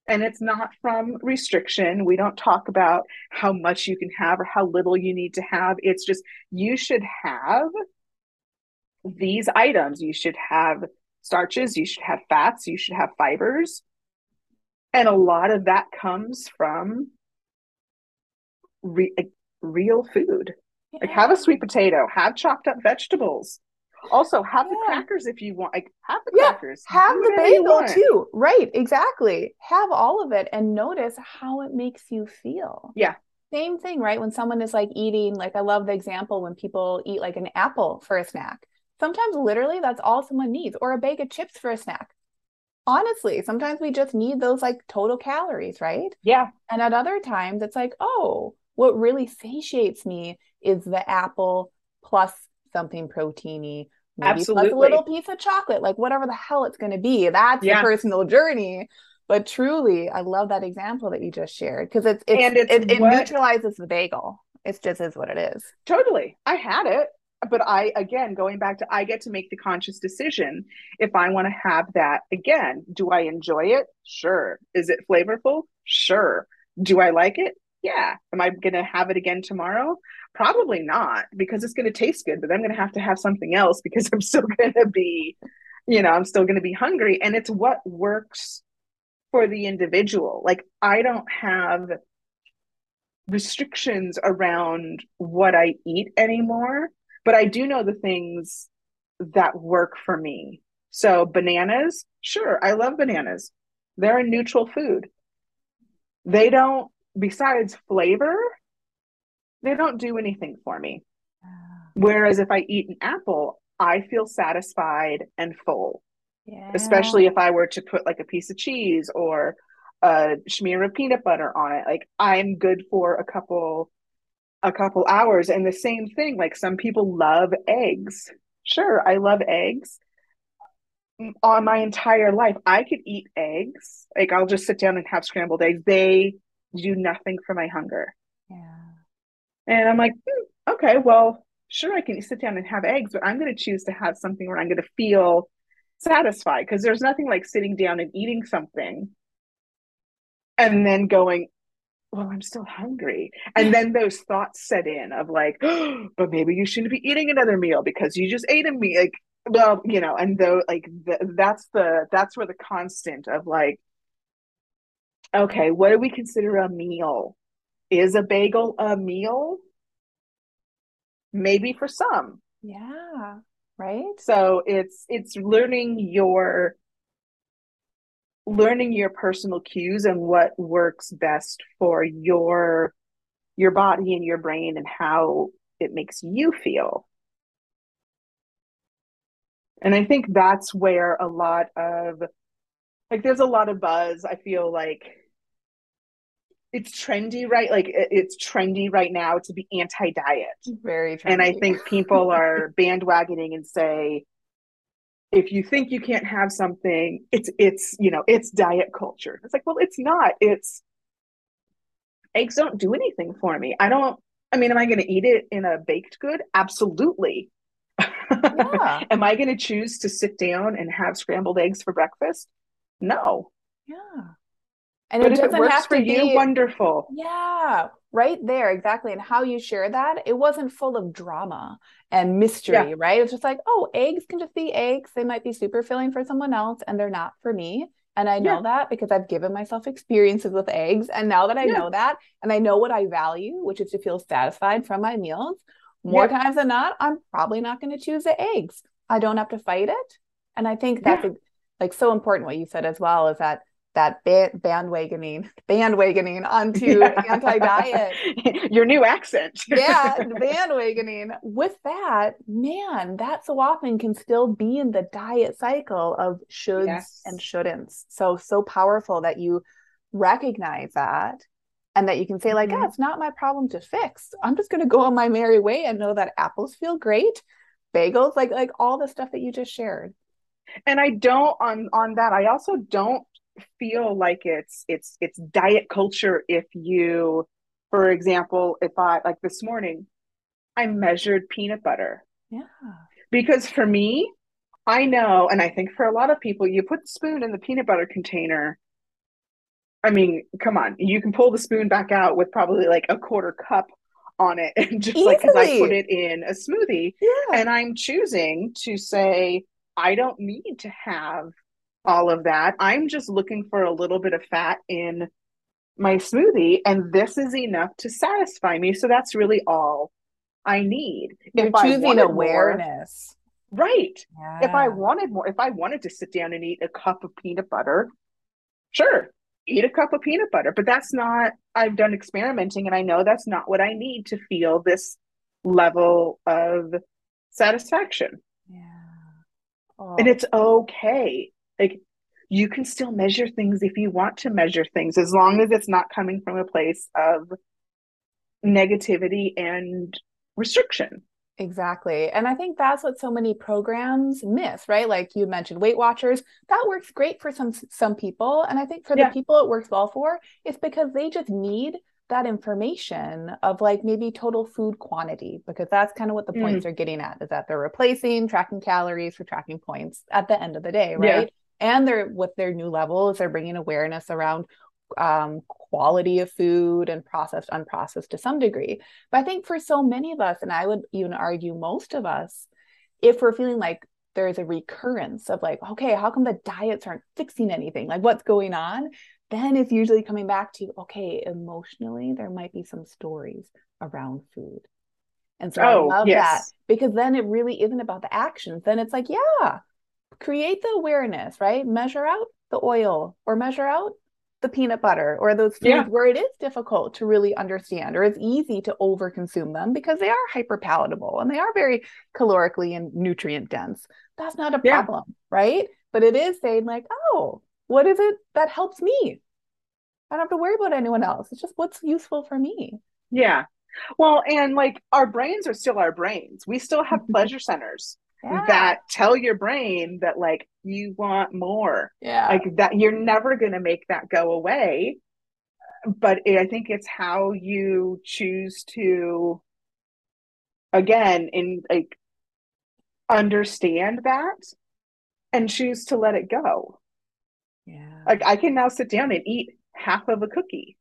Speaker 2: And it's not from restriction. We don't talk about how much you can have or how little you need to have. It's just you should have these items. You should have starches, you should have fats, you should have fibers. And a lot of that comes from re- real food. Yeah. Like have a sweet potato, have chopped up vegetables. Also, have yeah. the crackers if you want. Like have the yeah. crackers.
Speaker 1: Have the bagel too. Right, exactly. Have all of it and notice how it makes you feel.
Speaker 2: Yeah.
Speaker 1: Same thing, right? When someone is like eating, like I love the example when people eat like an apple for a snack. Sometimes literally that's all someone needs, or a bag of chips for a snack. Honestly, sometimes we just need those like total calories, right?
Speaker 2: Yeah.
Speaker 1: And at other times it's like, oh, what really satiates me is the apple plus something proteiny, maybe Absolutely. plus a little piece of chocolate, like whatever the hell it's going to be. That's yeah. the personal journey. But truly, I love that example that you just shared because it's, it's, and it's it, it neutralizes the bagel. It just is what it is.
Speaker 2: Totally. I had it but I again going back to I get to make the conscious decision if I want to have that again. Do I enjoy it? Sure. Is it flavorful? Sure. Do I like it? Yeah am i going to have it again tomorrow? Probably not because it's going to taste good but i'm going to have to have something else because [LAUGHS] i'm still going to be you know i'm still going to be hungry and it's what works for the individual. Like i don't have restrictions around what i eat anymore but i do know the things that work for me. So bananas sure i love bananas. They're a neutral food. They don't besides flavor, they don't do anything for me. Ah. Whereas if I eat an apple, I feel satisfied and full. Yeah. Especially if I were to put like a piece of cheese or a smear of peanut butter on it. Like I'm good for a couple a couple hours. And the same thing, like some people love eggs. Sure, I love eggs. On my entire life, I could eat eggs. Like I'll just sit down and have scrambled eggs. They do nothing for my hunger.
Speaker 1: Yeah.
Speaker 2: And I'm like, hmm, okay, well, sure, I can sit down and have eggs, but I'm going to choose to have something where I'm going to feel satisfied because there's nothing like sitting down and eating something and then going, well, I'm still hungry. And then those thoughts set in of like, oh, [GASPS] but maybe you shouldn't be eating another meal because you just ate a meal. Like, well, you know, and though, like, the, that's the, that's where the constant of like, okay, what do we consider a meal? Is a bagel a meal? Maybe for some.
Speaker 1: Yeah, right?
Speaker 2: So it's it's learning your learning your personal cues and what works best for your your body and your brain and how it makes you feel. And I think that's where a lot of like there's a lot of buzz I feel like it's trendy right like it's trendy right now to be anti-diet
Speaker 1: very trendy.
Speaker 2: and i think people [LAUGHS] are bandwagoning and say if you think you can't have something it's it's you know it's diet culture it's like well it's not it's eggs don't do anything for me i don't i mean am i going to eat it in a baked good absolutely Yeah. [LAUGHS] Am I going to choose to sit down and have scrambled eggs for breakfast? No.
Speaker 1: Yeah.
Speaker 2: And but it if it works for you, be, wonderful.
Speaker 1: Yeah, right there, exactly. And how you share that, it wasn't full of drama and mystery, yeah. right? It's just like, oh, eggs can just be eggs. They might be super filling for someone else, and they're not for me. And I know yeah. that because I've given myself experiences with eggs. And now that I yeah. know that, and I know what I value, which is to feel satisfied from my meals, more times than not, I'm probably not going to choose the eggs. I don't have to fight it. And I think that's like so important what you said as well is that that bandwagoning bandwagoning onto [LAUGHS] yeah. anti-diet [LAUGHS]
Speaker 2: your new accent [LAUGHS]
Speaker 1: yeah bandwagoning with that man that so often can still be in the diet cycle of shoulds yes. and shouldn'ts so so powerful that you recognize that and that you can say like mm-hmm. yeah it's not my problem to fix i'm just going to go on my merry way and know that apples feel great bagels like like all the stuff that you just shared
Speaker 2: and i don't on on that i also don't feel like it's it's it's diet culture if you for example if i like this morning i measured peanut butter
Speaker 1: yeah
Speaker 2: because for me i know and i think for a lot of people you put the spoon in the peanut butter container i mean come on you can pull the spoon back out with probably like a quarter cup on it [LAUGHS] and just Easily. like because i put it in a smoothie yeah. and i'm choosing to say i don't need to have all of that. I'm just looking for a little bit of fat in my smoothie, and this is enough to satisfy me. So that's really all I need.
Speaker 1: You're if choosing awareness.
Speaker 2: More, right. Yeah. If I wanted more, if I wanted to sit down and eat a cup of peanut butter, sure, eat a cup of peanut butter. But that's not, I've done experimenting and I know that's not what I need to feel this level of satisfaction.
Speaker 1: Yeah.
Speaker 2: Oh. And it's okay like you can still measure things if you want to measure things as long as it's not coming from a place of negativity and restriction
Speaker 1: Exactly. And I think that's what so many programs miss, right? Like you mentioned Weight Watchers, that works great for some some people and I think for yeah. the people it works well for, it's because they just need that information of like maybe total food quantity because that's kind of what the mm. points are getting at is that they're replacing tracking calories for tracking points at the end of the day, right? Yeah and they're with their new levels they're bringing awareness around um, quality of food and processed unprocessed to some degree. But i think for so many of us and i would even argue most of us if we're feeling like there's a recurrence of like okay how come the diets aren't fixing anything? Like what's going on? Then it's usually coming back to okay emotionally there might be some stories around food. And so oh, i love yes. that because then it really isn't about the actions. Then it's like yeah create the awareness, right? Measure out the oil or measure out the peanut butter or those foods yeah. where it is difficult to really understand or it's easy to over consume them because they are hyper palatable and they are very calorically and nutrient dense. That's not a problem, yeah. right? But it is saying, like, oh, what is it that helps me? I don't have to worry about anyone else. It's just what's useful for me.
Speaker 2: Yeah. Well, and like our brains are still our brains. We still have [LAUGHS] pleasure centers yeah. that tell your brain that like you want more.
Speaker 1: Yeah.
Speaker 2: Like that you're never going to make that go away. But it, I think it's how you choose to again in like understand that and choose to let it go.
Speaker 1: Yeah.
Speaker 2: Like I can now sit down and eat half of a cookie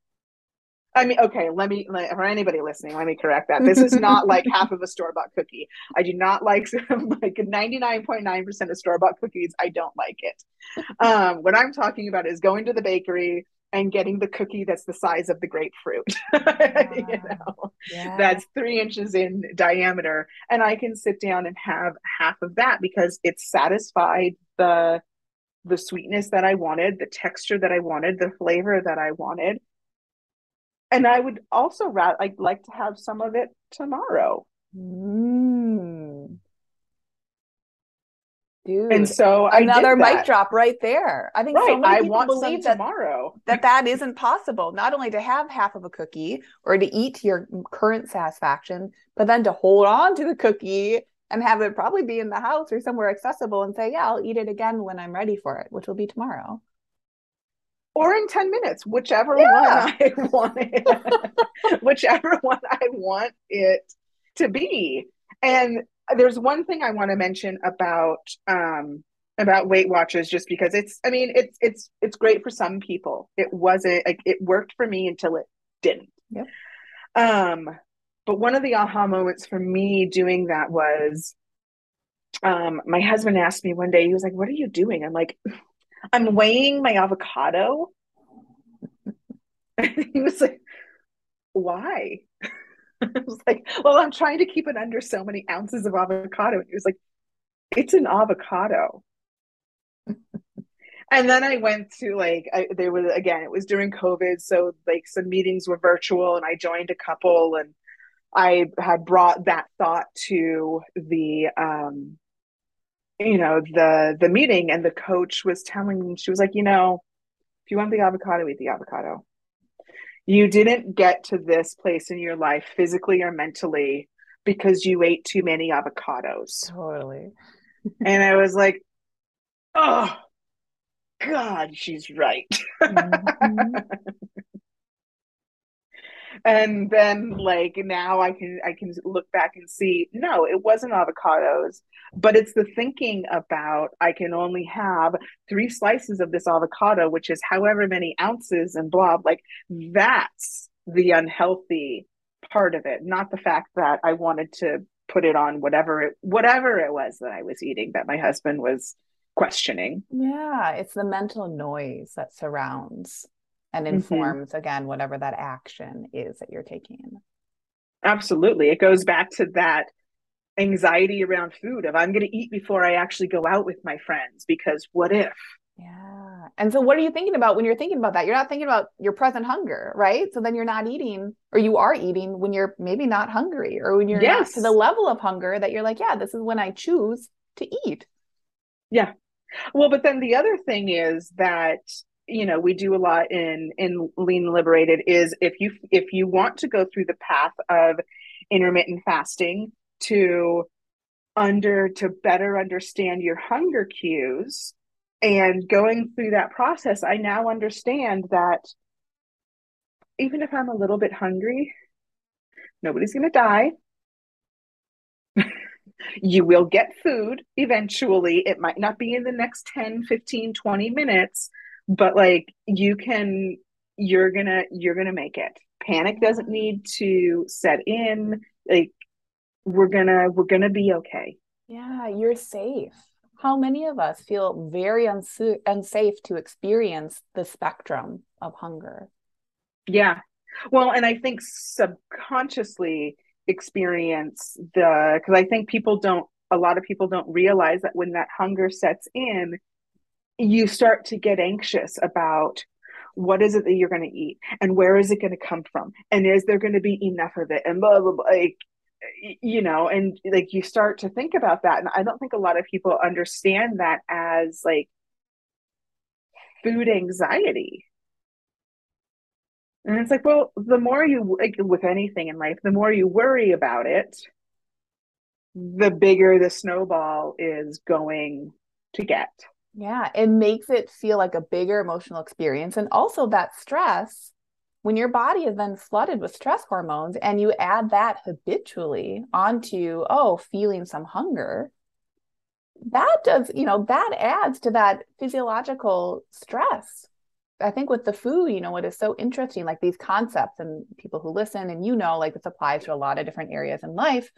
Speaker 2: I mean, okay, let me, for anybody listening, let me correct that. This is not like [LAUGHS] half of a store bought cookie. I do not like [LAUGHS] like 99.9% of store bought cookies. I don't like it. Um, what I'm talking about is going to the bakery and getting the cookie that's the size of the grapefruit, yeah. [LAUGHS] you know, yeah. that's three inches in diameter. And I can sit down and have half of that because it's satisfied the the sweetness that I wanted, the texture that I wanted, the flavor that I wanted and I would also rather I'd like to have some of it tomorrow.
Speaker 1: Mm. Dude,
Speaker 2: and so
Speaker 1: another mic drop right there. I think
Speaker 2: right.
Speaker 1: so many
Speaker 2: people
Speaker 1: I believe that
Speaker 2: tomorrow
Speaker 1: that that isn't possible. Not only to have half of a cookie or to eat to your current satisfaction, but then to hold on to the cookie and have it probably be in the house or somewhere accessible and say, "Yeah, I'll eat it again when I'm ready for it," which will be tomorrow
Speaker 2: or in 10 minutes, whichever yeah. one I [LAUGHS] want it, [LAUGHS] whichever one I want it to be. And there's one thing I want to mention about um, about Weight Watchers, just because it's. I mean, it's it's it's great for some people. It wasn't like it worked for me until it didn't.
Speaker 1: Yep.
Speaker 2: Um, but one of the aha moments for me doing that was, um, my husband asked me one day. He was like, "What are you doing?" I'm like, "I'm weighing my avocado." [LAUGHS] he was like, "Why?" [LAUGHS] I was like, well, I'm trying to keep it under so many ounces of avocado. And he was like, it's an avocado. [LAUGHS] and then I went to like, I, there was, again, it was during COVID. So like some meetings were virtual and I joined a couple and I had brought that thought to the, um, you know, the, the meeting and the coach was telling me, she was like, you know, if you want the avocado, eat the avocado you didn't get to this place in your life physically or mentally because you ate too many avocados.
Speaker 1: Totally.
Speaker 2: and I was like, oh, God, she's right. Mm-hmm. [LAUGHS] and then like now i can i can look back and see no it wasn't avocados. But it's the thinking about i can only have three slices of this avocado which is however many ounces and blah like that's the unhealthy part of it. Not the fact that i wanted to put it on whatever it whatever it was that i was eating that my husband was questioning.
Speaker 1: Yeah it's the mental noise that surrounds and mm-hmm. informs mm-hmm. again whatever that action is that you're taking
Speaker 2: absolutely. It goes back to that anxiety around food of i'm going to eat before i actually go out with my friends because what if?
Speaker 1: Yeah. And so what are you thinking about when you're thinking about that? You're not thinking about your present hunger right? So then you're not eating or you are eating when you're maybe not hungry or when you're yes. not to the level of hunger that you're like yeah this is when i choose to eat.
Speaker 2: Yeah. Well but then the other thing is that you know we do a lot in in lean liberated is if you if you want to go through the path of intermittent fasting to under to better understand your hunger cues and going through that process i now understand that even if i'm a little bit hungry nobody's going to die. [LAUGHS] You will get food eventually. It might not be in the next 10 15 20 minutes but like you can you're gonna you're gonna make it. Panic doesn't need to set in. Like we're gonna we're gonna be okay.
Speaker 1: Yeah you're safe. How many of us feel very uns- unsafe to experience the spectrum of hunger?
Speaker 2: Yeah. Well and i think subconsciously experience the because i think people don't a lot of people don't realize that when that hunger sets in you start to get anxious about what is it that you're going to eat and where is it going to come from? And is there going to be enough of it? And blah blah blah like you know and like you start to think about that. And i don't think a lot of people understand that as like food anxiety. And it's like well the more you like with anything in life the more you worry about it the bigger the snowball is going to get
Speaker 1: yeah, it makes it feel like a bigger emotional experience. And also that stress, when your body is then flooded with stress hormones and you add that habitually onto, oh, feeling some hunger, that does, you know, that adds to that physiological stress. I think with the food, you know, what is so interesting, like these concepts and people who listen and you know, like this applies to a lot of different areas in life.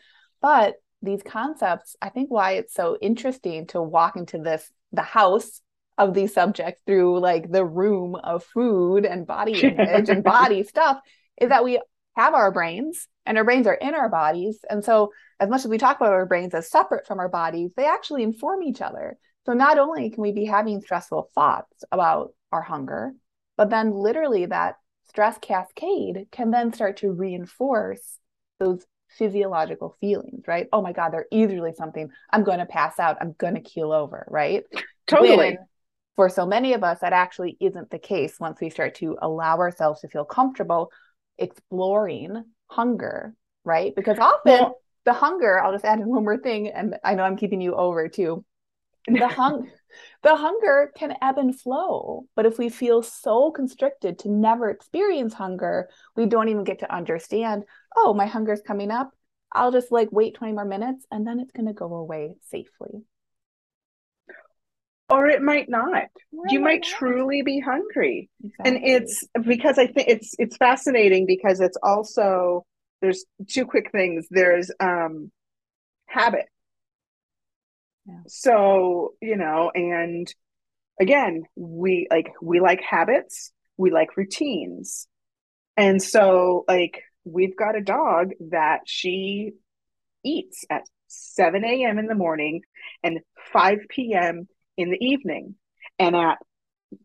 Speaker 1: But these concepts, I think why it's so interesting to walk into this the house of these subjects through like the room of food and body [LAUGHS] image and body stuff is that we have our brains and our brains are in our bodies. And so, as much as we talk about our brains as separate from our bodies, they actually inform each other. So, not only can we be having stressful thoughts about our hunger, but then literally that stress cascade can then start to reinforce those physiological feelings, right? Oh my God, there is really something. I'm going to pass out. I'm going to keel over, right?
Speaker 2: Totally. When
Speaker 1: for so many of us, that actually isn't the case once we start to allow ourselves to feel comfortable exploring hunger, right? Because often well, the hunger, I'll just add in one more thing, and I know I'm keeping you over too. The hung the hunger can ebb and flow, but if we feel so constricted to never experience hunger, we don't even get to understand, oh, my hunger is coming up. I'll just like wait 20 more minutes and then it's going to go away safely.
Speaker 2: Or it might not. Or you might, might truly be hungry. Exactly. And it's because I think it's it's fascinating because it's also there's two quick things. There's um habit. Yeah. So, you know, and again, we like we like habits, we like routines. And so like we've got a dog that she eats at 7 a.m. in the morning and 5 p.m. in the evening. And at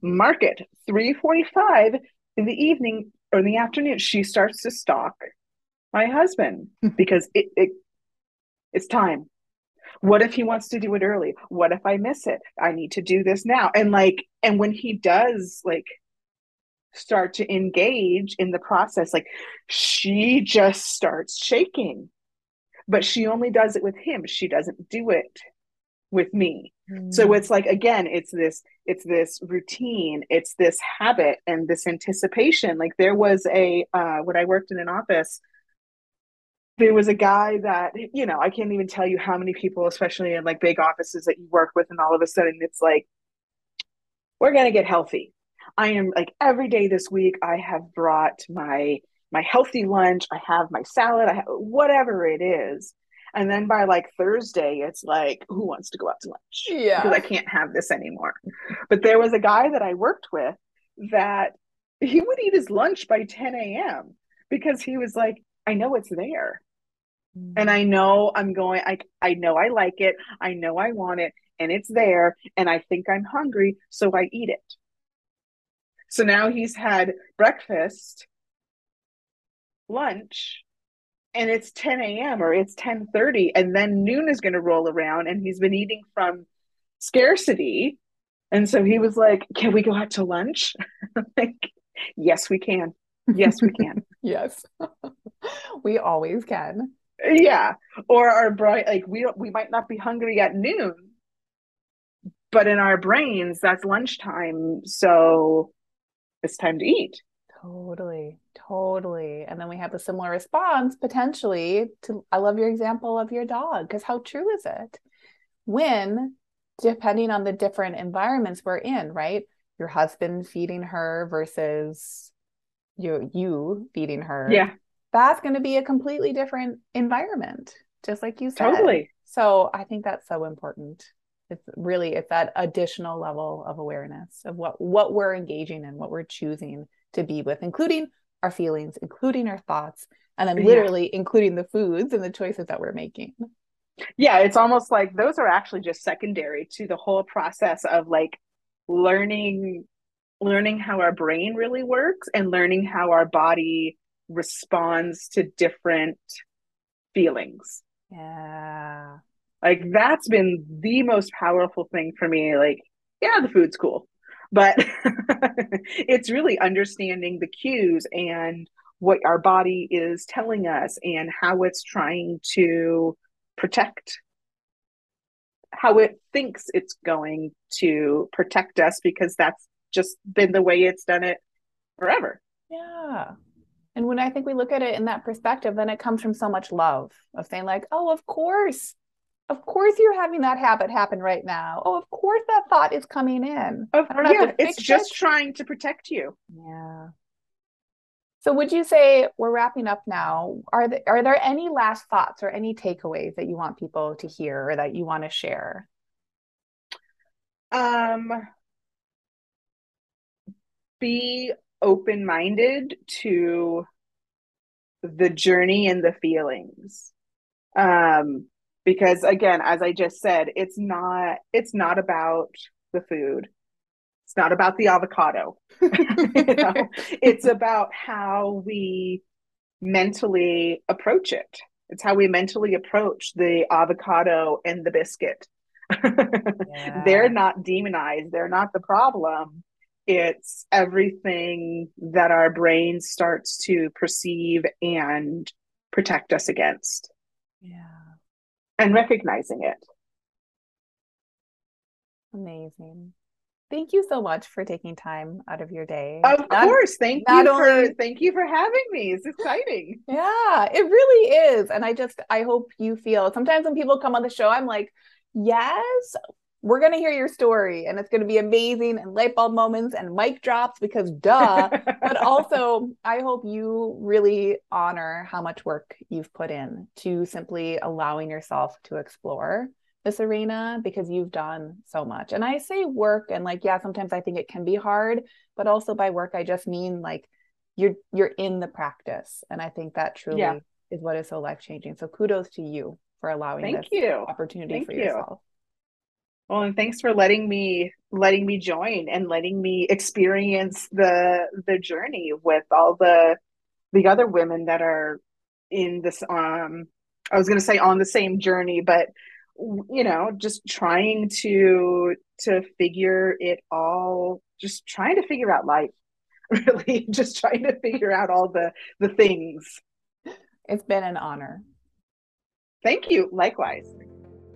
Speaker 2: market 3:45 in the evening or in the afternoon, she starts to stalk my husband [LAUGHS] because it, it it's time. What if he wants to do it early? What if I miss it? I need to do this now. And like, and when he does like start to engage in the process, like she just starts shaking. But she only does it with him. She doesn't do it with me. Mm. So it's like again, it's this it's this routine, it's this habit and this anticipation. Like there was a uh when I worked in an office, there was a guy that you know i can't even tell you how many people especially in like big offices that you work with and all of a sudden it's like we're going to get healthy. I am like every day this week i have brought my my healthy lunch i have my salad i have whatever it is. And then by like thursday it's like who wants to go out to lunch?
Speaker 1: Yeah.
Speaker 2: Because i can't have this anymore. But there was a guy that i worked with that he would eat his lunch by 10 a.m because he was like i know it's there and mm. I know I'm going I I know I like it. I know I want it and it's there and I think I'm hungry so I eat it. So now he's had breakfast, lunch, and it's 10 a.m. or it's 10:30 and then noon is going to roll around and he's been eating from scarcity. And so he was like, "Can we go out to lunch?" [LAUGHS] like, "Yes, we can. Yes, we can." [LAUGHS]
Speaker 1: yes. [LAUGHS] we always can
Speaker 2: yeah. Or our brain like we we might not be hungry at noon but in our brains that's lunchtime so it's time to eat.
Speaker 1: Totally totally. And then we have a similar response potentially to i love your example of your dog because how true is it? When depending on the different environments we're in right? Your husband feeding her versus you you feeding her.
Speaker 2: Yeah
Speaker 1: that's going to be a completely different environment, just like you said.
Speaker 2: Totally.
Speaker 1: So I think that's so important. It's really it's that additional level of awareness of what what we're engaging in, what we're choosing to be with, including our feelings, including our thoughts, and then literally yeah. including the foods and the choices that we're making.
Speaker 2: Yeah, it's almost like those are actually just secondary to the whole process of like learning learning how our brain really works and learning how our body responds to different feelings.
Speaker 1: Yeah.
Speaker 2: Like that's been the most powerful thing for me. Like, yeah, the food's cool, but [LAUGHS] it's really understanding the cues and what our body is telling us and how it's trying to protect how it thinks it's going to protect us because that's just been the way it's done it forever.
Speaker 1: Yeah. And when I think we look at it in that perspective, then it comes from so much love of saying, like, oh, of course, of course you're having that habit happen right now. Oh, of course that thought is coming in.
Speaker 2: Of, yeah, it's just it. trying to protect you.
Speaker 1: Yeah. So would you say we're wrapping up now? Are there are there any last thoughts or any takeaways that you want people to hear or that you want to share?
Speaker 2: Um be open minded to the journey and the feelings. Um, because again, as I just said, it's not it's not about the food. It's not about the avocado. [LAUGHS] you know? It's about how we mentally approach it. It's how we mentally approach the avocado and the biscuit. [LAUGHS] yeah. They're not demonized. They're not the problem it's everything that our brain starts to perceive and protect us against.
Speaker 1: Yeah.
Speaker 2: And recognizing it.
Speaker 1: Amazing. thank you so much for taking time out of your day.
Speaker 2: Of not, course. Thank you only, for thank you for having me. It's exciting.
Speaker 1: Yeah, it really is. And I just I hope you feel sometimes when people come on the show, I'm like, yes, we're going to hear your story and it's going to be amazing and light bulb moments and mic drops because duh. but [LAUGHS] also, I hope you really honor how much work you've put in to simply allowing yourself to explore this arena because you've done so much. And I say work and like yeah, sometimes I think it can be hard, but also by work I just mean like you're you're in the practice and I think that truly yeah. is what is so life-changing. So kudos to you for allowing
Speaker 2: Thank
Speaker 1: this
Speaker 2: you.
Speaker 1: opportunity
Speaker 2: Thank
Speaker 1: for
Speaker 2: you.
Speaker 1: yourself.
Speaker 2: Well, and thanks for letting me letting me join and letting me experience the the journey with all the the other women that are in this um I was going to say on the same journey, but you know, just trying to to figure it all just trying to figure out life. [LAUGHS] Really just trying to figure out all the the things.
Speaker 1: It's been an honor.
Speaker 2: Thank you. Likewise.